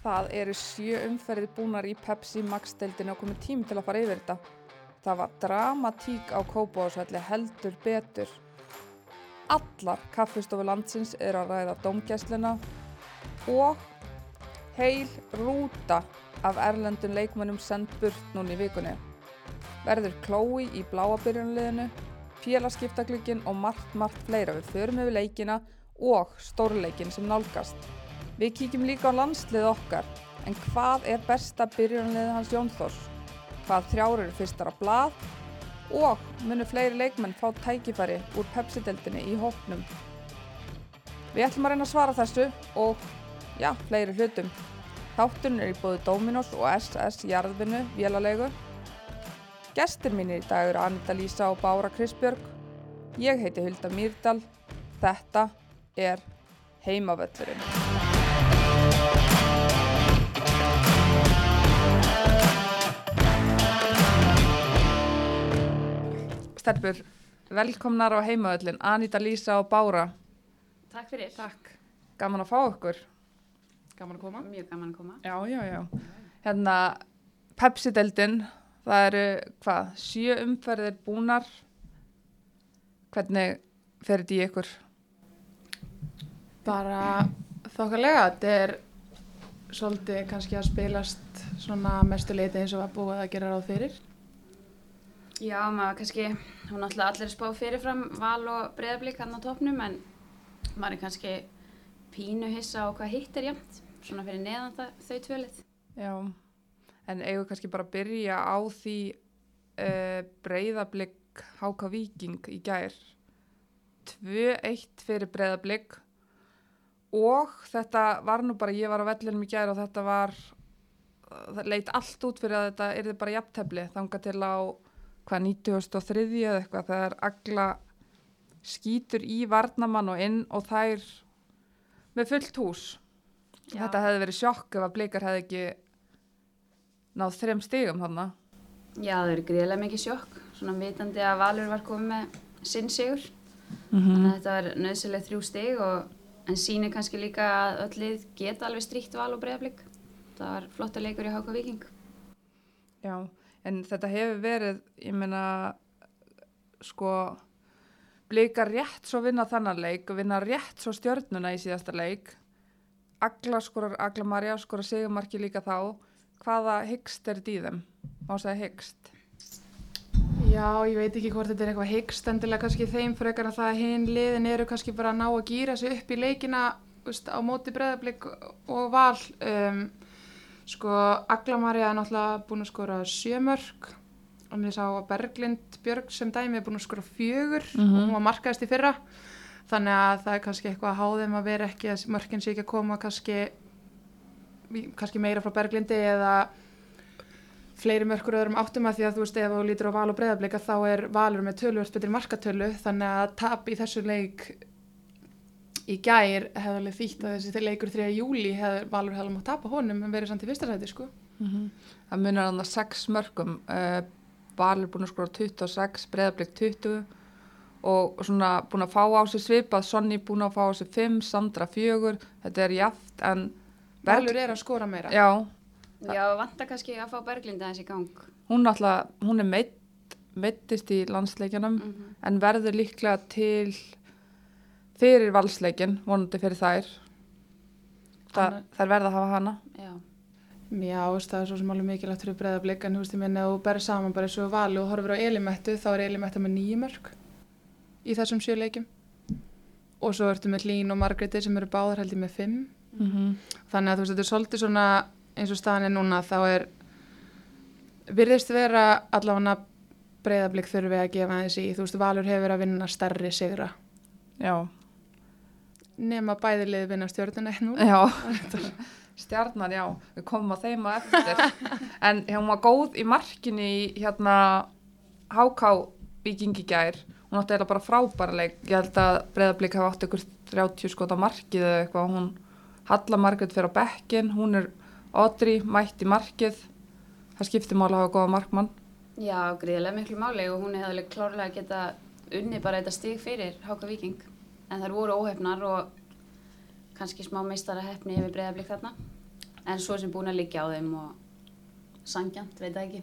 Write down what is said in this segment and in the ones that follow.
Það eru sjö umferðir búnar í Pepsi Max-deildinu og komið tím til að fara yfir þetta. Það var dramatík á Kópavásvelli heldur betur. Allar kaffistofu landsins eru að ræða domgæsluna og heil rúta af erlendun leikmönnum send burt núni í vikunni. Verður Chloe í bláabyrjunliðinu, félagskiptaglöggin og margt, margt fleira við förum yfir leikina og stórleikin sem nálgast. Við kíkjum líka á landslið okkar, en hvað er besta byrjunliðið hans Jón Þors? Hvað þrjár eru fyrstar á blað? Og munu fleiri leikmenn fá tækifæri úr Pepsi-deltinni í hóknum? Við ætlum að reyna að svara þessu og, já, fleiri hlutum. Þátturinn er í bóði Dominos og SS Jarðvinnu, vélalegu. Gestir mínir í dag eru Anita Lísa og Bára Krisbjörg. Ég heiti Hulda Mýrdal. Þetta er Heimavöllurinn. Stelpur, velkomnar á Heimavöllin, Anita Lísa og Bára. Takk fyrir. Takk. Gaman að fá okkur. Gaman að koma. Mjög gaman að koma. Já, já, já. Hérna, Pepsi-deldin, það eru, hvað, sjö umferðir búnar. Hvernig fer þetta í ykkur? Bara þokkalega, þetta er svolítið kannski að spilast svona mestu leiti eins og var búið að gera ráð fyrir. Já, maður kannski, hún ætla allir spá fyrirfram val og breyðablík hann á topnum en maður er kannski pínu hissa á hvað hitt er jæmt, svona fyrir neðan það, þau tvölið. Já, en eigum við kannski bara að byrja á því uh, breyðablík Háka Víking í gær. 2-1 fyrir breyðablík og þetta var nú bara, ég var á vellinum í gær og þetta var, það leit allt út fyrir að þetta er bara jafntefli þanga til á hvað 93 eða eitthvað þegar agla skýtur í varnamann og inn og þær með fullt hús. Já. Þetta hefði verið sjokk ef að blikar hefði ekki náð þrem stigum þarna. Já, það eru gríðilega mikið sjokk, svona vitandi að Valur var komið með sinn sigur. Mm Þannig að þetta var nöðsileg þrjú stig og en sýnir kannski líka að öll lið geta alveg stríkt val og breyðablík. Það var flotta leikur í Háka Víking. Já, en þetta hefur verið, ég meina, sko, blikar rétt svo vinna þannan leik vinna rétt svo stjörnuna í síðasta leik. Agla skorar, Agla Marja skorar sigumarki líka þá. Hvaða hyggst er í þeim? Má segja hyggst. Já, ég veit ekki hvort þetta er eitthvað hyggst endilega kannski þeim frekar en það að hinn liðin eru kannski bara að ná að gýra sig upp í leikina veist, á móti breðablík og val. Um, sko, Aglamarja er náttúrulega búin að skora sjömörk og ég sá að Berglind Björg sem dæmi er búin að skora fjögur Mhm. og hún var markaðist í fyrra. Þannig að það er kannski eitthvað að háðum að vera ekki að mörkin sé ekki að koma kannski, kannski meira frá Berglindi eða fleiri mörkur öðrum áttum að því að þú veist ef þú lítur á val og breyðablika þá er valur með tölvöld betri markatölu þannig að tap í þessu leik í gær hefði alveg þýtt að þessi leikur 3. júli hefði valur hefði mátt tapa honum en verið samt í fyrsta sæti sko. Það munar hann að 6 mörgum. Uh, Valur búin að skora 26, Breiðablík 20 og svona búin að fá á sig svipað, Sonny búin að fá á sig 5, Sandra 4, þetta er jaft en Valur er að skora meira. Já, Já, vantar kannski að fá Berglindi aðeins í gang. hún náttúrulega, hún er meitt, meittist í landsleikjanum Mm en verður líklega til fyrir valsleikin, vonandi fyrir þær. Þa, þær verða að hafa hana. Já. Já, veist, það er svo sem alveg mikilvægt fyrir breyðablik en þú veist, ég minna að þú berð saman bara eins og valu og horfir á Elimettu, þá er Elimettu með nýju mörg í þessum sjö leikjum og svo ertu með Hlín og Margréti sem eru báðar held ég með fimm Mm -hmm. þannig að þú veist, þetta er svolítið svona eins og staðan er núna, þá er virðist vera allavega breyðablik þurfi að gefa þessi þú veist, Valur hefur að vinna stærri sigra, Já, nema bæðilið vinna stjórnuna nú. já. Stjarnar, já, við komum að þeim að eftir. en hún var góð í markinu í hérna HK Vikingi gær. Hún átti eiginlega bara frábæra leik. Ég held að Breiðablík hafa átt ykkur 30 skot á markið eða eitthvað. Hún Halla Margrét fyrir á bekkin, hún er Odri, mætt í markið. Það skiptir máli að hafa góða markmann. Já, gríðilega miklu máli og hún hefði alveg klárlega geta unni bara þetta stig fyrir Háka Víking. En þær voru óhefnar og kannski smá meistara hefni yfir breyðablík þarna. en svo sem búin að liggja á þeim og sangjant, veit það ekki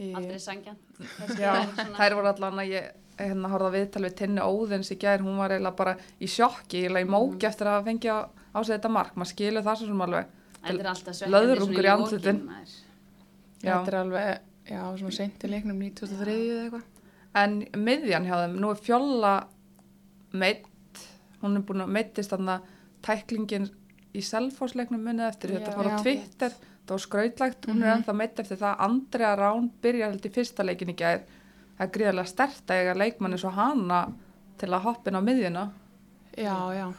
Í- aldrei sangjant Já, þær voru allan að ég hérna horfði að viðtal við Tinnu Óðins í gær, hún var eiginlega bara í sjokki, eiginlega í móki eftir að fengja á sig þetta mark, maður skilur það sem alveg. Löðrungur í. Já. Þetta er alveg, já, svona seint í leiknum 2003 eða eitthvað. En miðjan hjá þeim, nú er fjolla meitt, hún er búin að meittist þarna tæklingin í selfhásleiknum munið eftir, þetta fór á. Twitter, það var skrautlegt, hún er Mhm. ennþá meitt eftir það, Andrea Rán byrjar held í fyrsta leikin í gær, það er gríðarlega stert að eiga leikmanni svo hana til að hoppin á miðjuna. Já, já.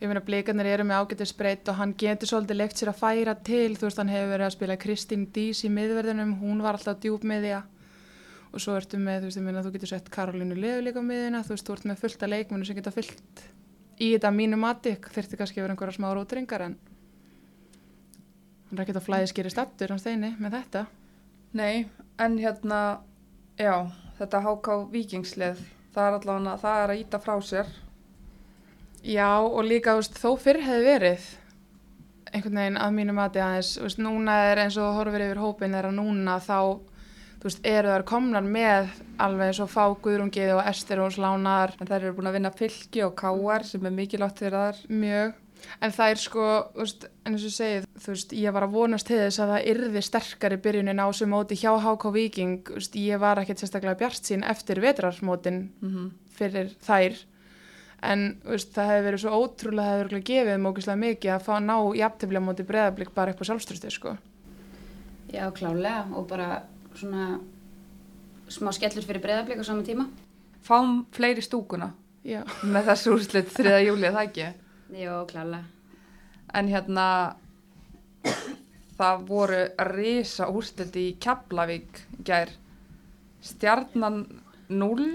Ég meina, blikarnir eru með ágætið spreytt og hann getur svolítið leikt sér að færa til. Þú veist, hann hefur verið að spila Kristín Dís í miðverðinum, hún var alltaf djúb miðja. Og svo ertu með, þú veist, ég meina, þú getur sett Karolínu Leðu líka á miðjuna, þú veist, þú ert með fullt af leikmennu sem geta fyllt í þetta mínu mati, þurfti kannski að vera einhverja smá rótringar, en hann er ekkert að flæði skýri stattur, hann steini, með þetta. Nei, en hérna, já, þetta HK vikingslið, það er allavega, það er að íta frá sér. Já, og líka, þú veist, þó fyrr hefði verið einhvern veginn að mínu mati aðeins, þú veist, núna er eins og þú horfir yfir hópin er að núna þá, þú veist, eru þar komnar með alveg eins og fá Guðrungið og Ester og slánar. En þær eru búin að vinna fylki og káar sem er mikilvægt fyrir þær. mjög, en það er sko, þú veist, en eins og segið, þú veist, ég var að vonast til þess að það yrði sterkari byrjunin á sem móti hjá HK Viking, þú veist, ég var ekkert sérstaklega bjart sín eftir vetrarmótin Mm fyrir þær. En veist, það hefði verið svo ótrúlega það hefði verið gefið mókislega mikið að fá að ná jafntefli á móti breðablík bara upp á sjálfströsti sko. já, klálega og bara svona smá skellur fyrir breyðablík á sama tíma Fáum fleiri stúkuna Já, með þessu úrslit 3. júli, það ekki? já, klálega En hérna, það voru risa úrslit í Keflavík gær. Stjarnan 0,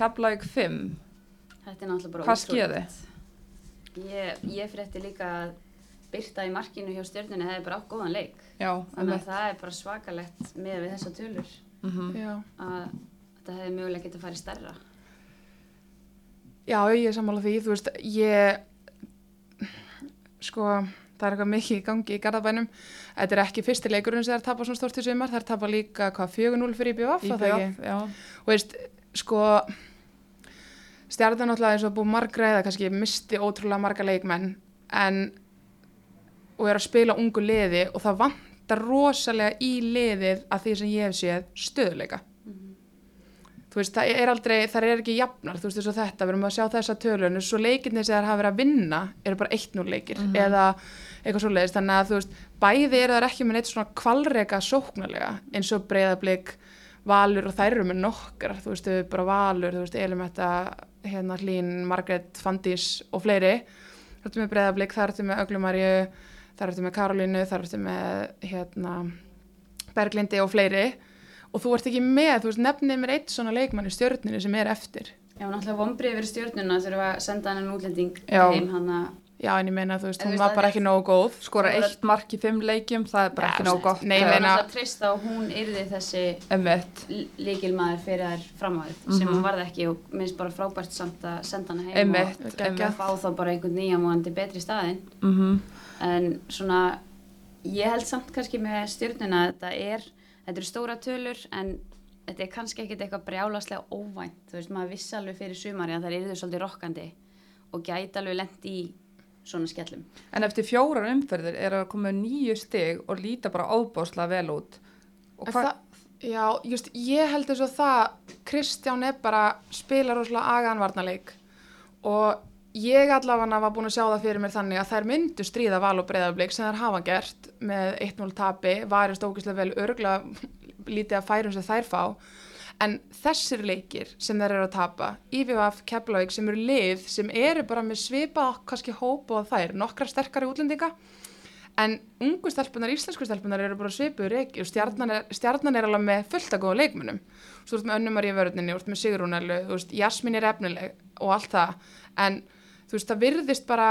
Keflavík 5. þetta er náttúrulega bara Hvað skeði? ég, ég frétti líka að Byrta í markinu hjá stjörnunni hefði bara átt góðan leik. Já, þannig að það er bara svakalegt með við þessa tölur. Mm já. að þetta hefði mögulega getið að fara í stærra. Já, ég er sammála því, þú veist, ég, sko, það er eitthvað mikið í gangi í Garðabænum. Þetta er ekki fyrsti leikurinn sem þær tapa svona stort í sumar, þær tapa líka, hvað, 4-0 fyrir IBF, það. Og veist, sko, stjarnan náttúrulega eins og búið margræða, kannski misti ótrúlega marga leikmenn, en, og er að spila ungu liði og það vantar rosalega í liðið að því sem ég hef séð stöðuleika þú veist, það er aldrei, það er ekki jafnar, þú veist, eins og þetta, við erum að sjá þessa tölun, svo leikinni sem þær hafa verið að vinna eru bara 1-0 leikir, eða eitthvað svo leiðist, þannig að þú veist, bæði eru þær ekki með neitt svona kvalrega sóknarlega, eins og breyðablík, valur og þær eru með nokkar, þú veist, þau bara valur, þú veist, Elimetta, hérna Hlín, Margrét, Fandís og fleiri, það ertu með breyðablík, það ertu með Það ertu með Karolínu, það ertu með, hérna, Berglindi og fleiri, og þú ert ekki með, þú veist, nefnið mér eitt svona leikmann í stjörninu sem er eftir. Já, náttúrulega vombrið fyrir stjórnuna þurfa að senda hann en útlending Já. heim hann að Já, en ég meina, þú veist, En hún veist, var bara ekki nógu góð. Skora eitt mark í fimm leikjum, það er bara Já, ekki nóg gott. nei, ég það var meina- náttúrulega að treysta og hún yrði þessi Emmett, líkilmaður fyrir þær framávið sem hún varði ekki og minnst bara frábært samt að senda hana heim Emmett, og fá þá bara einhvern nýjan múandi betri staðinn Mm en svona ég held samt kannski með stjórnuna að þetta er, þetta eru stóra tölur en þetta er kannski ekkert eitthvað brjálaslega óvænt, þú veist, maður vissi alveg fyrir sumari að það eru svolítið rokkandi og gæti alveg lent í svona skellum. En eftir fjórar umferðir er að koma nýju stig og líta bara óbáslega vel út. Og hvað, það, já, just, ég held þess að það, Kristján er bara, spila rosalega agaðan varnarleik og ég allavega var búin að sjá það fyrir mér þannig að þær myndu stríða val og breyðarbleik sem þær hafa gert með 1-0 tapi, varist ógislega vel örgla lítið að færum sem þær fá. En þessir leikir sem þær eru að tapa, IVF, Keflavík sem eru lið sem eru bara með svipað kannski hóp og þær, nokkra sterkari útlendinga en ungu stelpunar, íslensku stelpunar eru bara svipuður reiki og stjarnan er, stjarnan er alveg með fullt að góða leikmunum þú veist með önnumar í vörðinni, þú veist með Sigrúnelu þú veist, Jasmín er efnileg og allt það. En þú veist, það virðist bara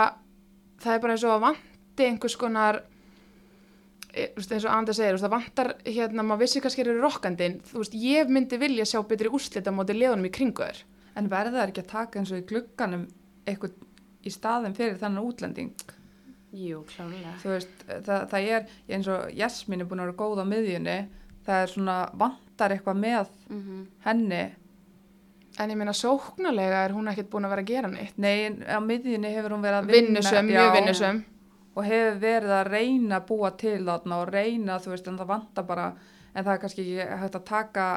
það er bara eins og að vanti einhvers konar e, eins og Anda segir, það vantar hérna, maður vissi kannski eru rokkandinn þú veist, ég myndi vilja sjá betri úrslita móti leðunum í kringu þér en verða þær ekki að taka eins og í glugganum eitthvað í staðin fyrir þennan útlending? Jú, klálega. þú veist, það, það er eins og Jasmín er búin að vera góð á miðjunni það er svona, vantar eitthvað með Mm henni En ég meina sóknarlega er hún ekkert búin að vera að gera neitt. nei, á miðjunni hefur hún verið að vinna Vinnusöm, já, mjög vinnusöm. og hefur verið að reyna að búa til þarna og reyna, þú veist, en það vantar bara en það er kannski ekki hægt að taka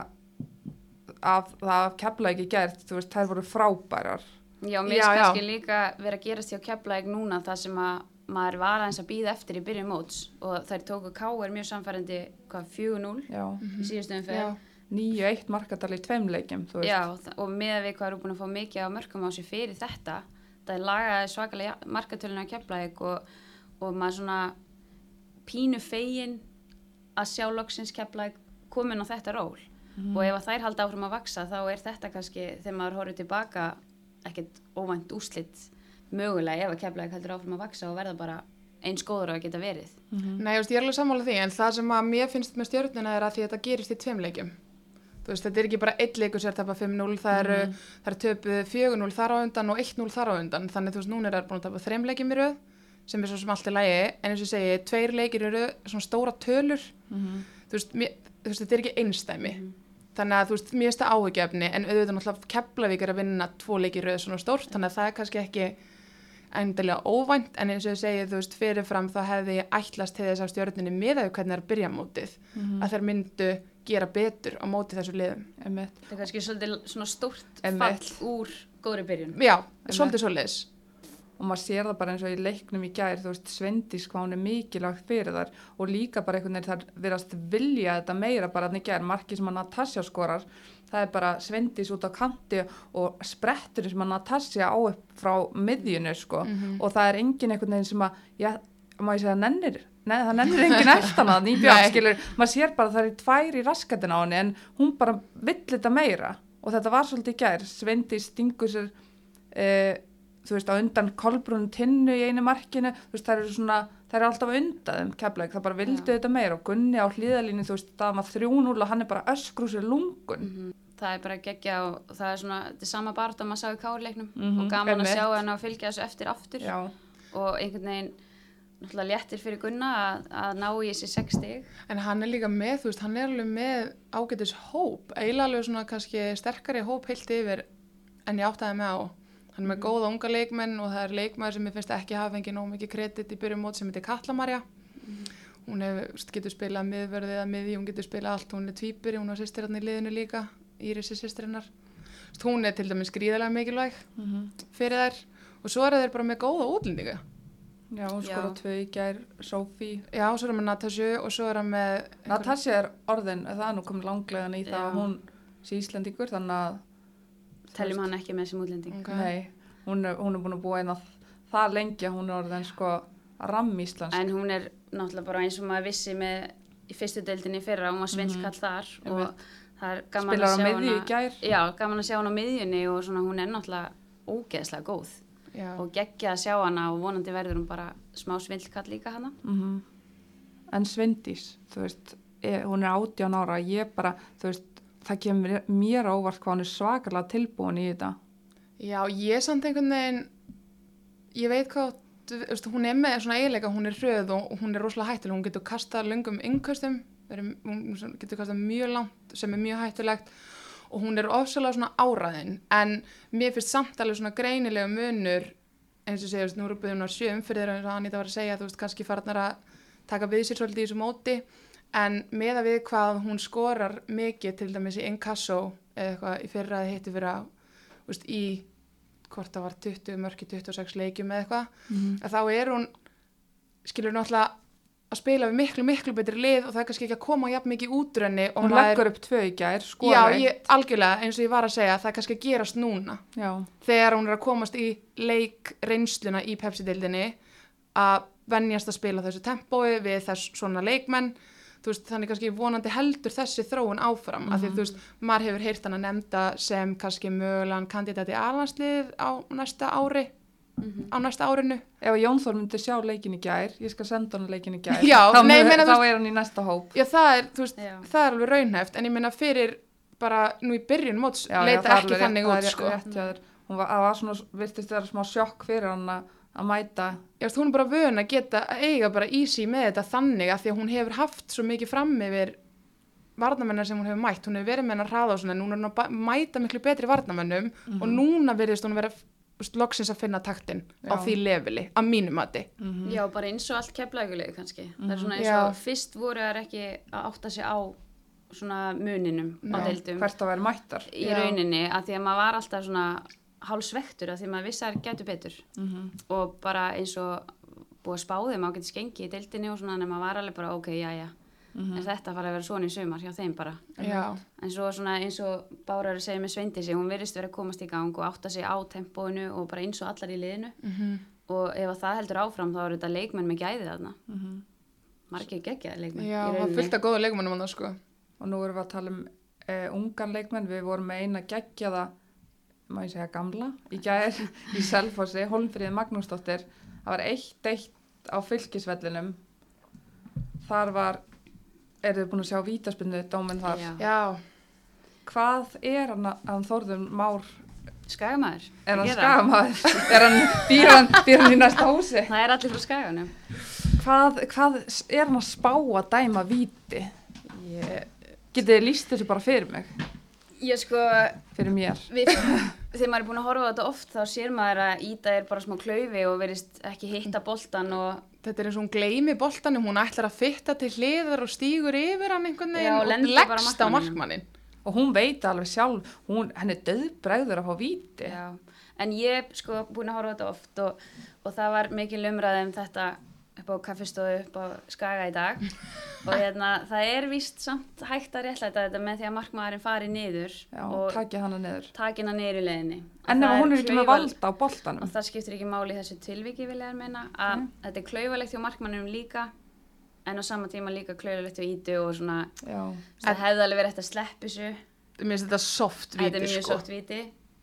af það kefla ekki gert, þú veist, þær voru frábærar Já, mér Já, finnst já. kannski líka vera að gerast hjá Keflæk núna það sem að maður var aðeins að býða eftir í byrjun móts og þær tóku K.R. mjög samfærandi hvað 4-0 já, í síðustu Já, umferð 9-1 markadal í tveim leikjum, þú veist Já, og með við hvað eru búin að fá mikið á mörgum á sig fyrir þetta það er lagaði svakalega markatölinu á Keflæk og, og maður svona pínu fegin að sjá loksins Keflæk komin á þetta ról Mhm. og ef að þær halda áfram að vaksa þá er þetta kannski þegar maður horfður tilbaka ekkert óvænt úslit mögulega ef að Keflæk heldur áfram að vaksa og verða bara eins góður á að geta verið Mhm. Nei, þú veist, ég er alveg sammála því, en það sem að mér finnst með stjórnuna er að því að þetta gerist í tveim leikjum. Þú veist, þetta er ekki bara eitt leikur sér tapa 5-0, það eru, það eru töpuð 4-0 þar á undan og 1-0 þar á undan, þannig þú veist, núna er það búin að tapa þreim leikjum í röð, sem er svo sem allt er lægi, en eins og segi, tveir leikir röð, svona stóra tölur, Mhm. þú veist, mér, þú veist, þetta er ekki einstæmi. Þannig að þú veist, mér finnst það áhugjefni, en auðvitað náttúrulega Keflavík er að vinna tvo leikir röð svona stórt, þannig að það er kannski ekki endilega óvænt, en eins og ég segi, þú veist, fyrirfram þá hefði ég ætlast til þess að stjórninni miðaðu hvernig það er að byrja mótið, Mhm. að þær myndu gera betur á móti þessu liðum. Einmitt. það er kannski svolítið svona stórt Einmitt. fall úr góðri byrjun Já, svolítið svoleiðis. og maður sér það bara eins og í leiknum í gær þú veist, Svendís hvað hún er mikilvægt fyrir þar og líka bara einhvern veginn þar virast vilja þetta meira bara þannig gær marki sem að Natasja skorar það er bara Svendís út á kanti og sprettur sem að Natasja á upp frá miðjunu sko Mhm. og það er engin einhvern veginn sem að já, má ég segja nennir Nei, það nennir engin eftir hana í Nei. björn, skilur, maður sér bara að það er tvær í raskatina á henni en hún bara vill þetta meira. Og þetta var svolítið gær, Svendi stingur sér e, þú veist, á undan kolbrún tinnu í einu markinu, þú veist, það eru svona það eru alltaf undan þeim keflæk, það bara vildu Já. þetta meira. Og Gunni á hlýðalínu, þú veist, það var 3-0 og hann er bara öskru sér lungun. Mhm. það er bara geggja og það er svona þetta er sama bara að maður sá í kárleiknum Mhm, og gaman að sjá henn að fylgja þessu eftir aftur. Já, og einhvern veginn náttúrulega léttir fyrir Gunna að, að ná í þessi sex stig En hann er líka með, þú veist, hann er alveg með ágætis hóp, eiginlega alveg svona kannski sterkari hóp heilt yfir en ég áttaði með á. Hann er með góða unga leikmenn og það er leikmaður sem ég finnst ekki hafa fengið nóg mikið kredit í byrjum mót sem heitir Kallamarja. Hún hefur, þú veist, getur spilað miðverðið eða miði, hún getur spilað allt, hún er tvíburi, hún á sýstir hann í liðinu líka, Írisi sýstirinnar. Hún er til dæmis gríðarlega mikilvæg mm fyrir þær og svo er þeir bara með góða útlendinga. Já hún skora tvö í gær, Sofí Já, svo er hann með Natasju og svo er hann með... Natasja er orðin, það er nú komið langlegan í það Já. að hún sé Íslandingur þannig að teljum hann ekki með sem útlending Ok. Nei, hún er, hún er búin að búa eina það lengi að hún er orðin sko ramm Íslands. en hún er náttúrulega bara eins og maður vissi með í fyrstu deildinni í fyrra, hún var svenskall þar og Einmitt. það er gaman Spilar að á sjá miðju í hana gær. já, gaman að sjá hana á miðjunni og svona hún er náttúrulega ógeðslega góð Já. og geggja að sjá hana og vonandi verður hún bara smá svindlkall líka hana Mm En Svendís, þú veist, er, hún er 18 ára, ég bara, þú veist, það kemur mér- mér á óvart hvað hún er svakalega tilbúin í þetta. Já, ég samt einhvern veginn, ég veit hvað, veist, hún er með svona eiginleika, hún er hröð og hún er rosalega hættuleg, hún getur kastað löngum yngkastum, hún getur kastað mjög langt sem er mjög hættulegt og hún er ofsalega svona áraðinn, en mér finnst samt alveg svona greinilega munur, eins og segja, þú veist, nú eru búin að sjö umfyrir eins og Anita var að segja, þú veist, kannski farnar að taka við sér svolítið í þessu móti, en með að við hvað hún skorar mikið til dæmis í inkasso eða eitthvað í fyrra eða hitti fyrra, veist, í hvort það var 20 mörki 26 leikjum eða eitthvað, Mm að þá er hún skilur náttúrulega að spila við miklu, miklu betri lið og það er kannski ekki að koma jafn mikið útrönni og Hún leggur upp tvö í gær, Já, skora ég, algjörlega, eins og ég var að segja, það er kannski að gerast núna. Já, þegar hún er að komast í leik reynsluna í Pepsi-dildinni að venjast að spila þessu tempói við þess svona leikmenn veist, þannig kannski vonandi heldur þessi þróun áfram, af því að þú veist, maður hefur heyrt hann að nefnda sem kannski mögulegan kandidat í alhanslið á næsta ári á næsta árinu. Ef Jón Þór myndi sjá leikin í gær, ég skal senda hann leikin í gær, Já, þá, nei, meina, þá er hann í næsta hóp. Já, það er, veist, það er alveg raunhæft en ég meina fyrir bara nú í byrjun móts leita það er ekki þannig út það er sko. Hún var, það var svona, virtist þeirra smá sjokk fyrir hann að að mæta. Já, veist, hún er bara vön að geta að eiga bara easy með þetta þannig að því að hún hefur haft svo mikið fram yfir varnamennar sem hún hefur mætt, hún hefur verið með hennar hraða og svona, hún er nú að mæta miklu betri varnamennum og núna verðist hún vera veist, loksins að finna taktin á Já. því leveli, að mínum mati. Já, bara eins og allt keflaugulegu kannski. Það er svona eins Já. og fyrst voru þær ekki að átta sig á svona muninum á Já, deildum. Hvert að vera mættar. Í Já. rauninni að því að maður var alltaf svona hálsvektur að því að maður vissi að þær gætu betur. Og bara eins og búið að spáði maður getur skengið í deildinni og svona en maður var alveg bara ok, já, já en þetta fara að vera svona í sumar hjá þeim bara. Já, en svo svona eins og Bárar segir með Sveindísi, hún virðist vera að komast í gang og átta sig á tempóinu og bara eins og allar í liðinu. Mhm. og ef að það heldur áfram þá eru þetta leikmenn með gæði þarna. Margir geggjaði leikmenn já, það að góða leikmannum hann sko. Og nú erum við að tala um uh, ungan leikmenn, við vorum með eina geggjaða má ég segja gamla í gær í Selfossi, Holmfríði Magnúsdóttir. Það var eitt eitt á fylkisvellinum. Þar var eru þið búin að sjá vítaspinnu dóminn þar? Já. Já, hvað er hann, hann Þórður Már? Skagamæður er hann skamaður er hann býr hann, býr hann í næsta húsi? Það er allir frá Skaganum. Hvað, hvað er hann að spá að dæma víti? Ég, getið þið líst þessu bara fyrir mig? Ég sko, fyrir mér. við, þegar maður er búin að horfa á þetta oft þá sér maður að Ída er bara smá klaufi og verist ekki hitta boltan og þetta er eins og hún gleymi boltanum, hún ætlar að fitta til hliðar og stígur yfir hann einhvern Já, veginn og og leggst á markmannin og hún veit alveg sjálf hún, henni er döðbregður að fá víti. Já, en ég sko búin að horfa þetta oft og, og það var mikil umræði um þetta upp á kaffestofu upp á Skaga í dag. Og hérna, það er víst samt hægt að réttlæta þetta með því að markmaðurinn fari niður Já, og takið hana niður. taki hana niður í leiðinni. En ef hún er ekki með valda á boltanum? Og það skiptir ekki máli í þessu tilviki vil ég meina að þetta er klaufalegt hjá markmannum líka en á sama tíma líka klaufalegt hjá ítu og svona það hefði alveg verið eftir að sleppa þessu. Mér finnst þetta soft þetta er mjög sko. soft viti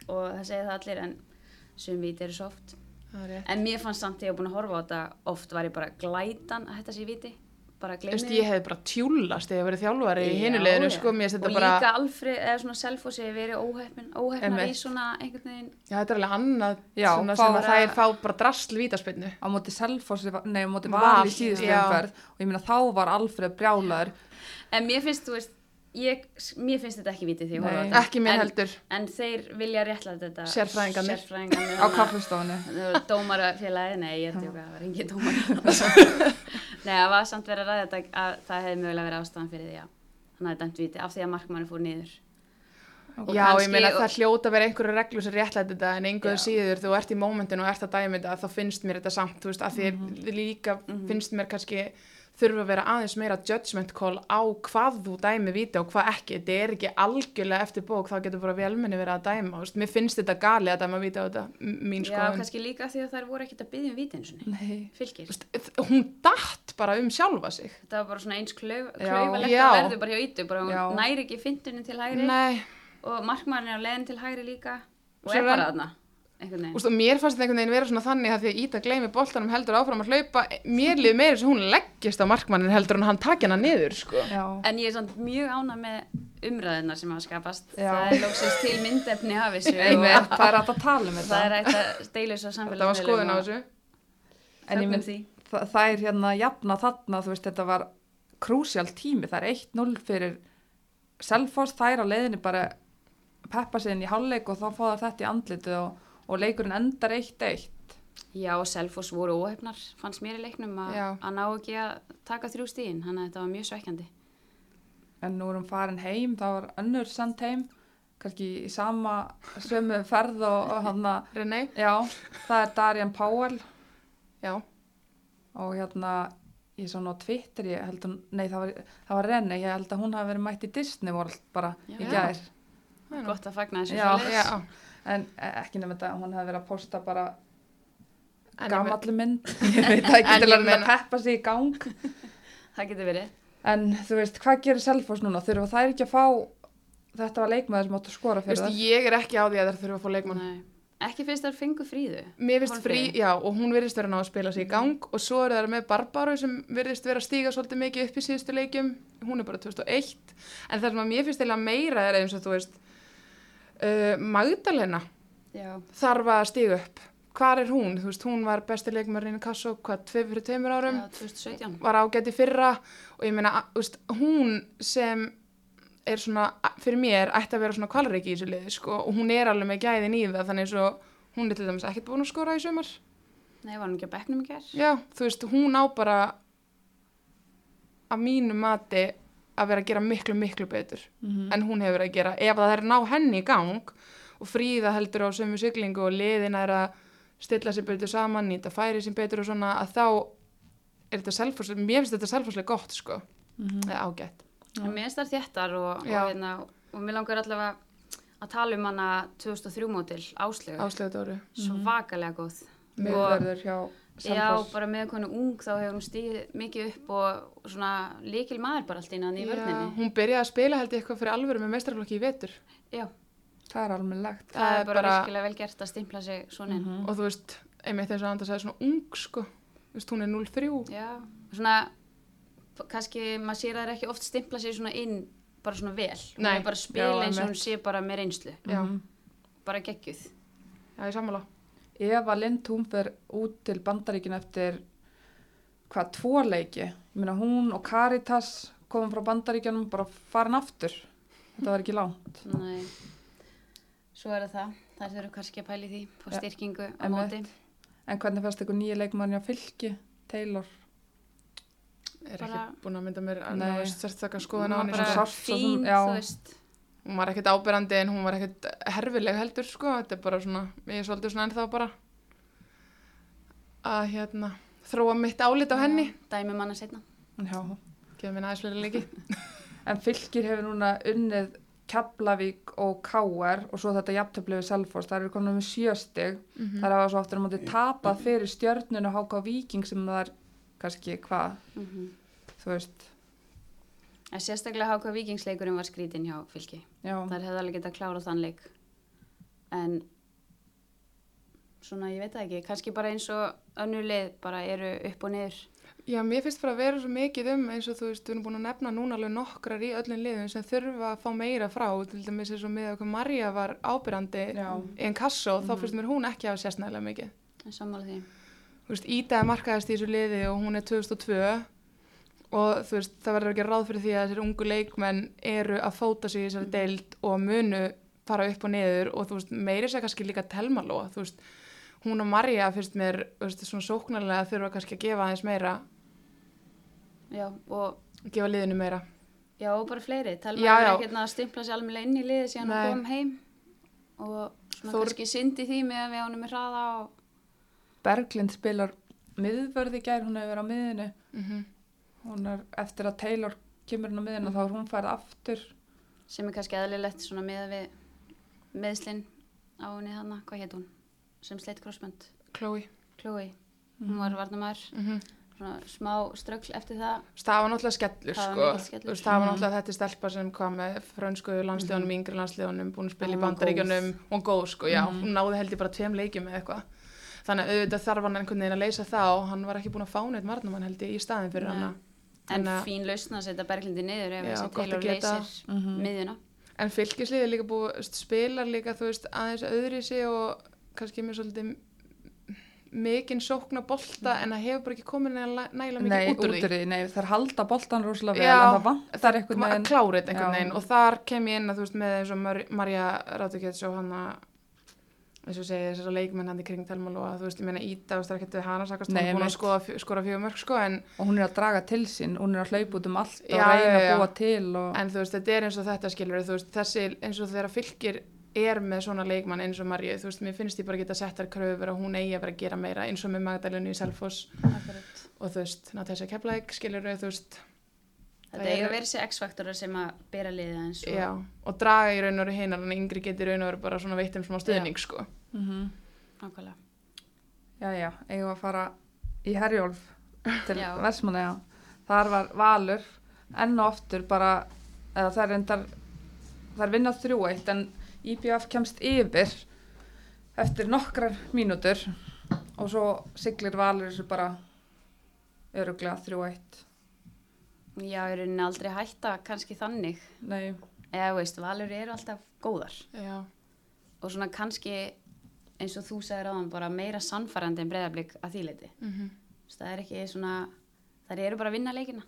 og það segir það allir en sum viti eru soft. En mér fannst samt þegar ég var búin að horfa á þetta oft var ég bara glætan að þetta sé viti. Bara gleymið ég hefði bara tjúlast eða verið þjálfari í hinuleginu sko, og þetta bara líka Alfred eða svona Selfossi hefur verið óheppin óheppnar í Einmitt. svona einhvern veginn. Já, þetta er alveg annað Já, sem að það er fá bara drasl vítaspinnu. á móti Selfossi, nei á móti Val, Val í síðustu umferð. Og ég meina þá var Alfred brjálaður. En mér finnst, þú veist, ég, mér finnst þetta ekki viti því ég Nei. Ekki mér en, heldur. en þeir vilja réttlega þetta Sérfræðingarnir. á kaffistofunni dómarafélagi, nei ég tjóka, það var engin dómar nei, það var samt verið að ræða að það hefði mögulega verið ástæðan fyrir því að hann hafði dæmt viti af því að markmannu fór niður. Og Já, ég kannski- meina og- það hljóta vera einhverju reglu sem réttlæti þetta en einhverju síður þú ert í mómentinu og ert að dæmi þetta þá finnst mér þetta samt, þú veist, þurfa að vera aðeins meira judgment call á hvað þú dæmi viti og hvað ekki þetta er ekki algjörlega eftir bók þá getur bara velmenni verið að dæma, veist, mér finnst þetta gali að dæma viti á þetta, mín Já, skoðun kannski líka því að þær voru ekkert að byggja um víti eins og nei, fylgir. Veist, hún datt bara um sjálfa sig Þetta var bara svona eins Já. að verður bara hjá ítu, bara hún Já. næri ekki fyndunni til hægri Nei, og markmaðurinn er á leiðin til hægri líka og er bara þarna. Úst, og mér fannst þetta einhvern veginn vera svona þannig að því að Íta gleymi boltanum heldur áfram að hlaupa mér liði meira sem hún leggist á markmannin heldur en hann taki hana niður sko. En ég er samt mjög ána með umræðina sem hafa skapast. Já. Það er lóksins til myndefni af þessu og það er að tala um það þetta er hægt að deila þessu á þetta var skoðun á þessu mynd- því. Þa, það er hérna jafna þarna, þú veist, þetta var krúsjál tími, það er 1-0 fyrir Selfoss, þær á leiðinni bara peppa sig inn í hálfleik og þá fá í og, leikurinn endar 1-1 Já, og Selfoss voru óhefnar, fannst mér í leiknum að Já. að ná ekki að taka þrjú stíðin, þannig að þetta var mjög svekkjandi. en nú erum farin heim, það var önnur send heim, kannski í sama sömu ferð og, og hann að já, það er Darian Powell já, og hérna ég sá nú á Twitter, ég held að nei það var, það var Renni, ég held að hún hafi verið mætt í Disney World bara í Já. er nú. Gott að fagna þessu Já. já. En eh, ekki nefnir þetta, hún hefði verið að posta bara gamallu mynd. Ég veit það ekki En til að að meina- peppa sig í gang. Það getur verið. en þú veist, hvað gerir Selfoss núna? Þurfa þær ekki að fá þetta var leikmaður sem áttu að skora fyrir Veist, ég er ekki á því að það þurfa að fá leikmann. Nei. Ekki fyrst þær fengu fríðu. Mér finnst frí, já, og hún virðist vera að ná að spila sig í gang og svo eru það með Barbaru sem virðist vera að stíga svolítið mikið upp í síðustu leikjum. Hún er bara 2001 en það sem að mér finnst uh, Magdalena Já. þarf að stíga upp hvar er hún? Þú veist, hún var besti leikmörinn í Kassó, hvað, tvei fyrir tveimur árum, Já, 2017. var ágætt í fyrra og ég meina, þú veist, hún sem er svona, fyrir mér, ætti að vera svona kvalreiki í þessu liði, sko, og hún er alveg með gæðin í það, þannig svo hún er til dæmis ekkert búin að skora í sömar. Nei, var hún ekki á bekknum í gerð? Já, þú veist, hún á bara að mínu mati að vera að gera miklu, miklu betur Mhm. en hún hefur verið að gera. Ef það er að ná henni í gang og fríða heldur á sömu siglingu og liðin er að stilla sér betur saman, nýta færi sér betur og svona, að þá er þetta selfhúslega, mér finnst þetta selfhúslega gott, sko, Mhm. eða ágætt. En mér finnst það þéttar og, og, hérna, og mér langar allavega að tala um hana 2003 mótil, Áslegu. Áslegu Dóru, Svakalega góð. Miðverður hjá Já, Selfoss. bara með konu ung þá hefur hún stíð mikið upp og, svona líkil maður bara allt innan í Já, vörninni. hún byrjaði að spila held ég eitthvað fyrir alvöru með mestrarflokki í vetur Já, Það er almennlegt. það, Það er er bara, bara- virkilega vel gert að stimpla sig svona inn. Mhm. og þú veist, einmitt eins og Andra sagði svona ung, sko, þú veist, hún er 0-3 Já, svona, kannski maður sér að það er ekki oft stimpla sig svona inn bara svona vel. Hún Nei, er bara að spila já, eins og hún sé bara með reynslu. Já. Bara geggjuð. Já, ég sammála. Eva Lind, hún fer út til bandaríkin eftir hvað, tvo leiki. Ég meina hún og Caritas komum frá bandaríkjanum bara farin aftur. Þetta var ekki langt. Nei, svo er það. Það þurfum kannski að pæli því, Ja, styrkingu á einmitt. móti. En hvernig fannst ykkur nýja leikmann hjá fylki, Taylor? Er Bara- ekki búin að mynda mér að skoðan á svona. bara- fín, þú veist. Hún var ekkert ábyrrandi en hún var ekkert herfileg heldur, sko. Þetta er bara svona, ég er svolítið svona ennþá bara að hérna þróa mitt álit á henni. Dæmi manna setna. Já. Gefa mér aðeins fleiri leiki. En fylkir hefur núna unnið Keflavík og Káar og svo þetta jafntöfli við Selfoss. Það eru komin með sjöstig. Mhm. Það er að svo aftur á móti tapað fyrir stjörnunu HK Víking sem það er kannski hvað, Mm þú veist. En sérstaklega HK Víkingsleikurinn var skrítin hjá fylki. Já, Það hefði alveg getað klárað þann leik. En svona, ég veit það ekki, kannski bara eins og önnur lið bara eru upp og niður. Já, mér finnst bara að vera svo mikið um eins og þú veist, við erum búin að nefna núna alveg nokkrar í öllum liðum sem þurfa að fá meira frá, til dæmis eins og með okkur Marja var ábyrrandi Já. í en kasso, þá Mhm. finnst mér hún ekki að nægilega mikið. En sammála því. Þú veist, Ída er markaðist í þessu liði og hún er 2002 og þú veist, það verður ekki ráð fyrir því að þessir ungu leikmenn eru að fóta sig í þessari deild og munu fara upp og niður og þú veist, meiri sér kannski líka telmaló, þú veist, hún og Marja finnst mér, þú veist, svona sóknarlega þurfa kannski að gefa aðeins meira, Já, og gefa liðinu meira. Já, og bara fleiri. Telma er ekki að stimpla sér alveg inn í liði síðan Nei. að kom heim og svona Þór- kannski syndi því með að við ánum með hraða og Berglind spilar miðvörði gær, hún hefur verið á miðinu. Mm Hún er eftir að Taylor kemur inn á miðinu, þá er hún færið aftur. sem er kannski eðlilegt svona með við meðslinn á henni þarna, hvað hétt hún? Sem sleitt crossbönd, Chloe. Chloe. Hún var varnamæður, Mm svona smá ströggl eftir það. Það var náttúrulega skellur, Það var sko. skellur. Það var Mhm. náttúrulega þetta stelpa sem kom með frönsku landsliðunum, Mhm. yngri landsliðunum, búin að spila í Hún bandaríkjunum og góð, sko, já. Mhm. Hún náði held ég bara tveim leikjum eða eitthvað. Þannig að auðvitað þarf hann einhvern veginn að leysa það og hann var ekki búin að fá neitt varnamann held ég í staðin fyrir Nei. En að- fín lausna að setja Berglindi niður ef þessi að geta. leysir Mhm. miðjuna. En fylgisliðið er líka búið, spilar líka, þú veist, aðeins öðri sig og kannski með svolítið mikinn sókna bolta en það hefur bara ekki komið nægilega nægilega mikið Nei, út úr því. nei, þær halda boltan rosalega vel, Já, en það vantar að þetta einhvern Já. veginn og þar kem ég inn að þú veist með eins og Mar Marja Rátukets og hann að eins og segja þessar leikmenn hann í kring Telmál og að þú veist, ég meina Íta og getur hana sakast Nei, hann er búin að skoða, skora fjögur mörg sko en, Og hún er að draga til sín, hún er að hlaupa út um allt og Já, reyna já, að búa til og... en þú veist, þetta er eins og þetta skilur þú veist, þessi eins og þegar fylgir er með svona leikmann eins og Marju þú veist, mér finnst ég bara geta sett þær kröfur og hún eigi að vera að gera meira eins og með Magdalenu í Selfoss Akkurat. og þú veist, Natasja Keflæk skilur þú veist, Þetta Það eiga vera þessi X-faktorar sem að bera liðið eins og já og draga í raun og veru hinar en yngri getur í raun og veru bara svona veitt um smá stuðning sko Mm nákvæmlega. Já, já, eigum að fara í Herjólf til Já. Vestmannaja. Þar var Valur enn og aftur bara, eða það er endar, það er vinnað þrjú eitt en IBF kemst yfir eftir nokkrar mínútur og svo siglir Valur þessu bara öruglega þrjú eitt. Já, ég er rauninni aldrei hætta kannski þannig. Nei, Eða, veist, valur eru alltaf góðar. já, Og svona kannski eins og þú sagðir áðan bara meira sannfærandi en breyðablík að því leiti. Mhm. Það er ekki svona, það eru bara að vinna leikina.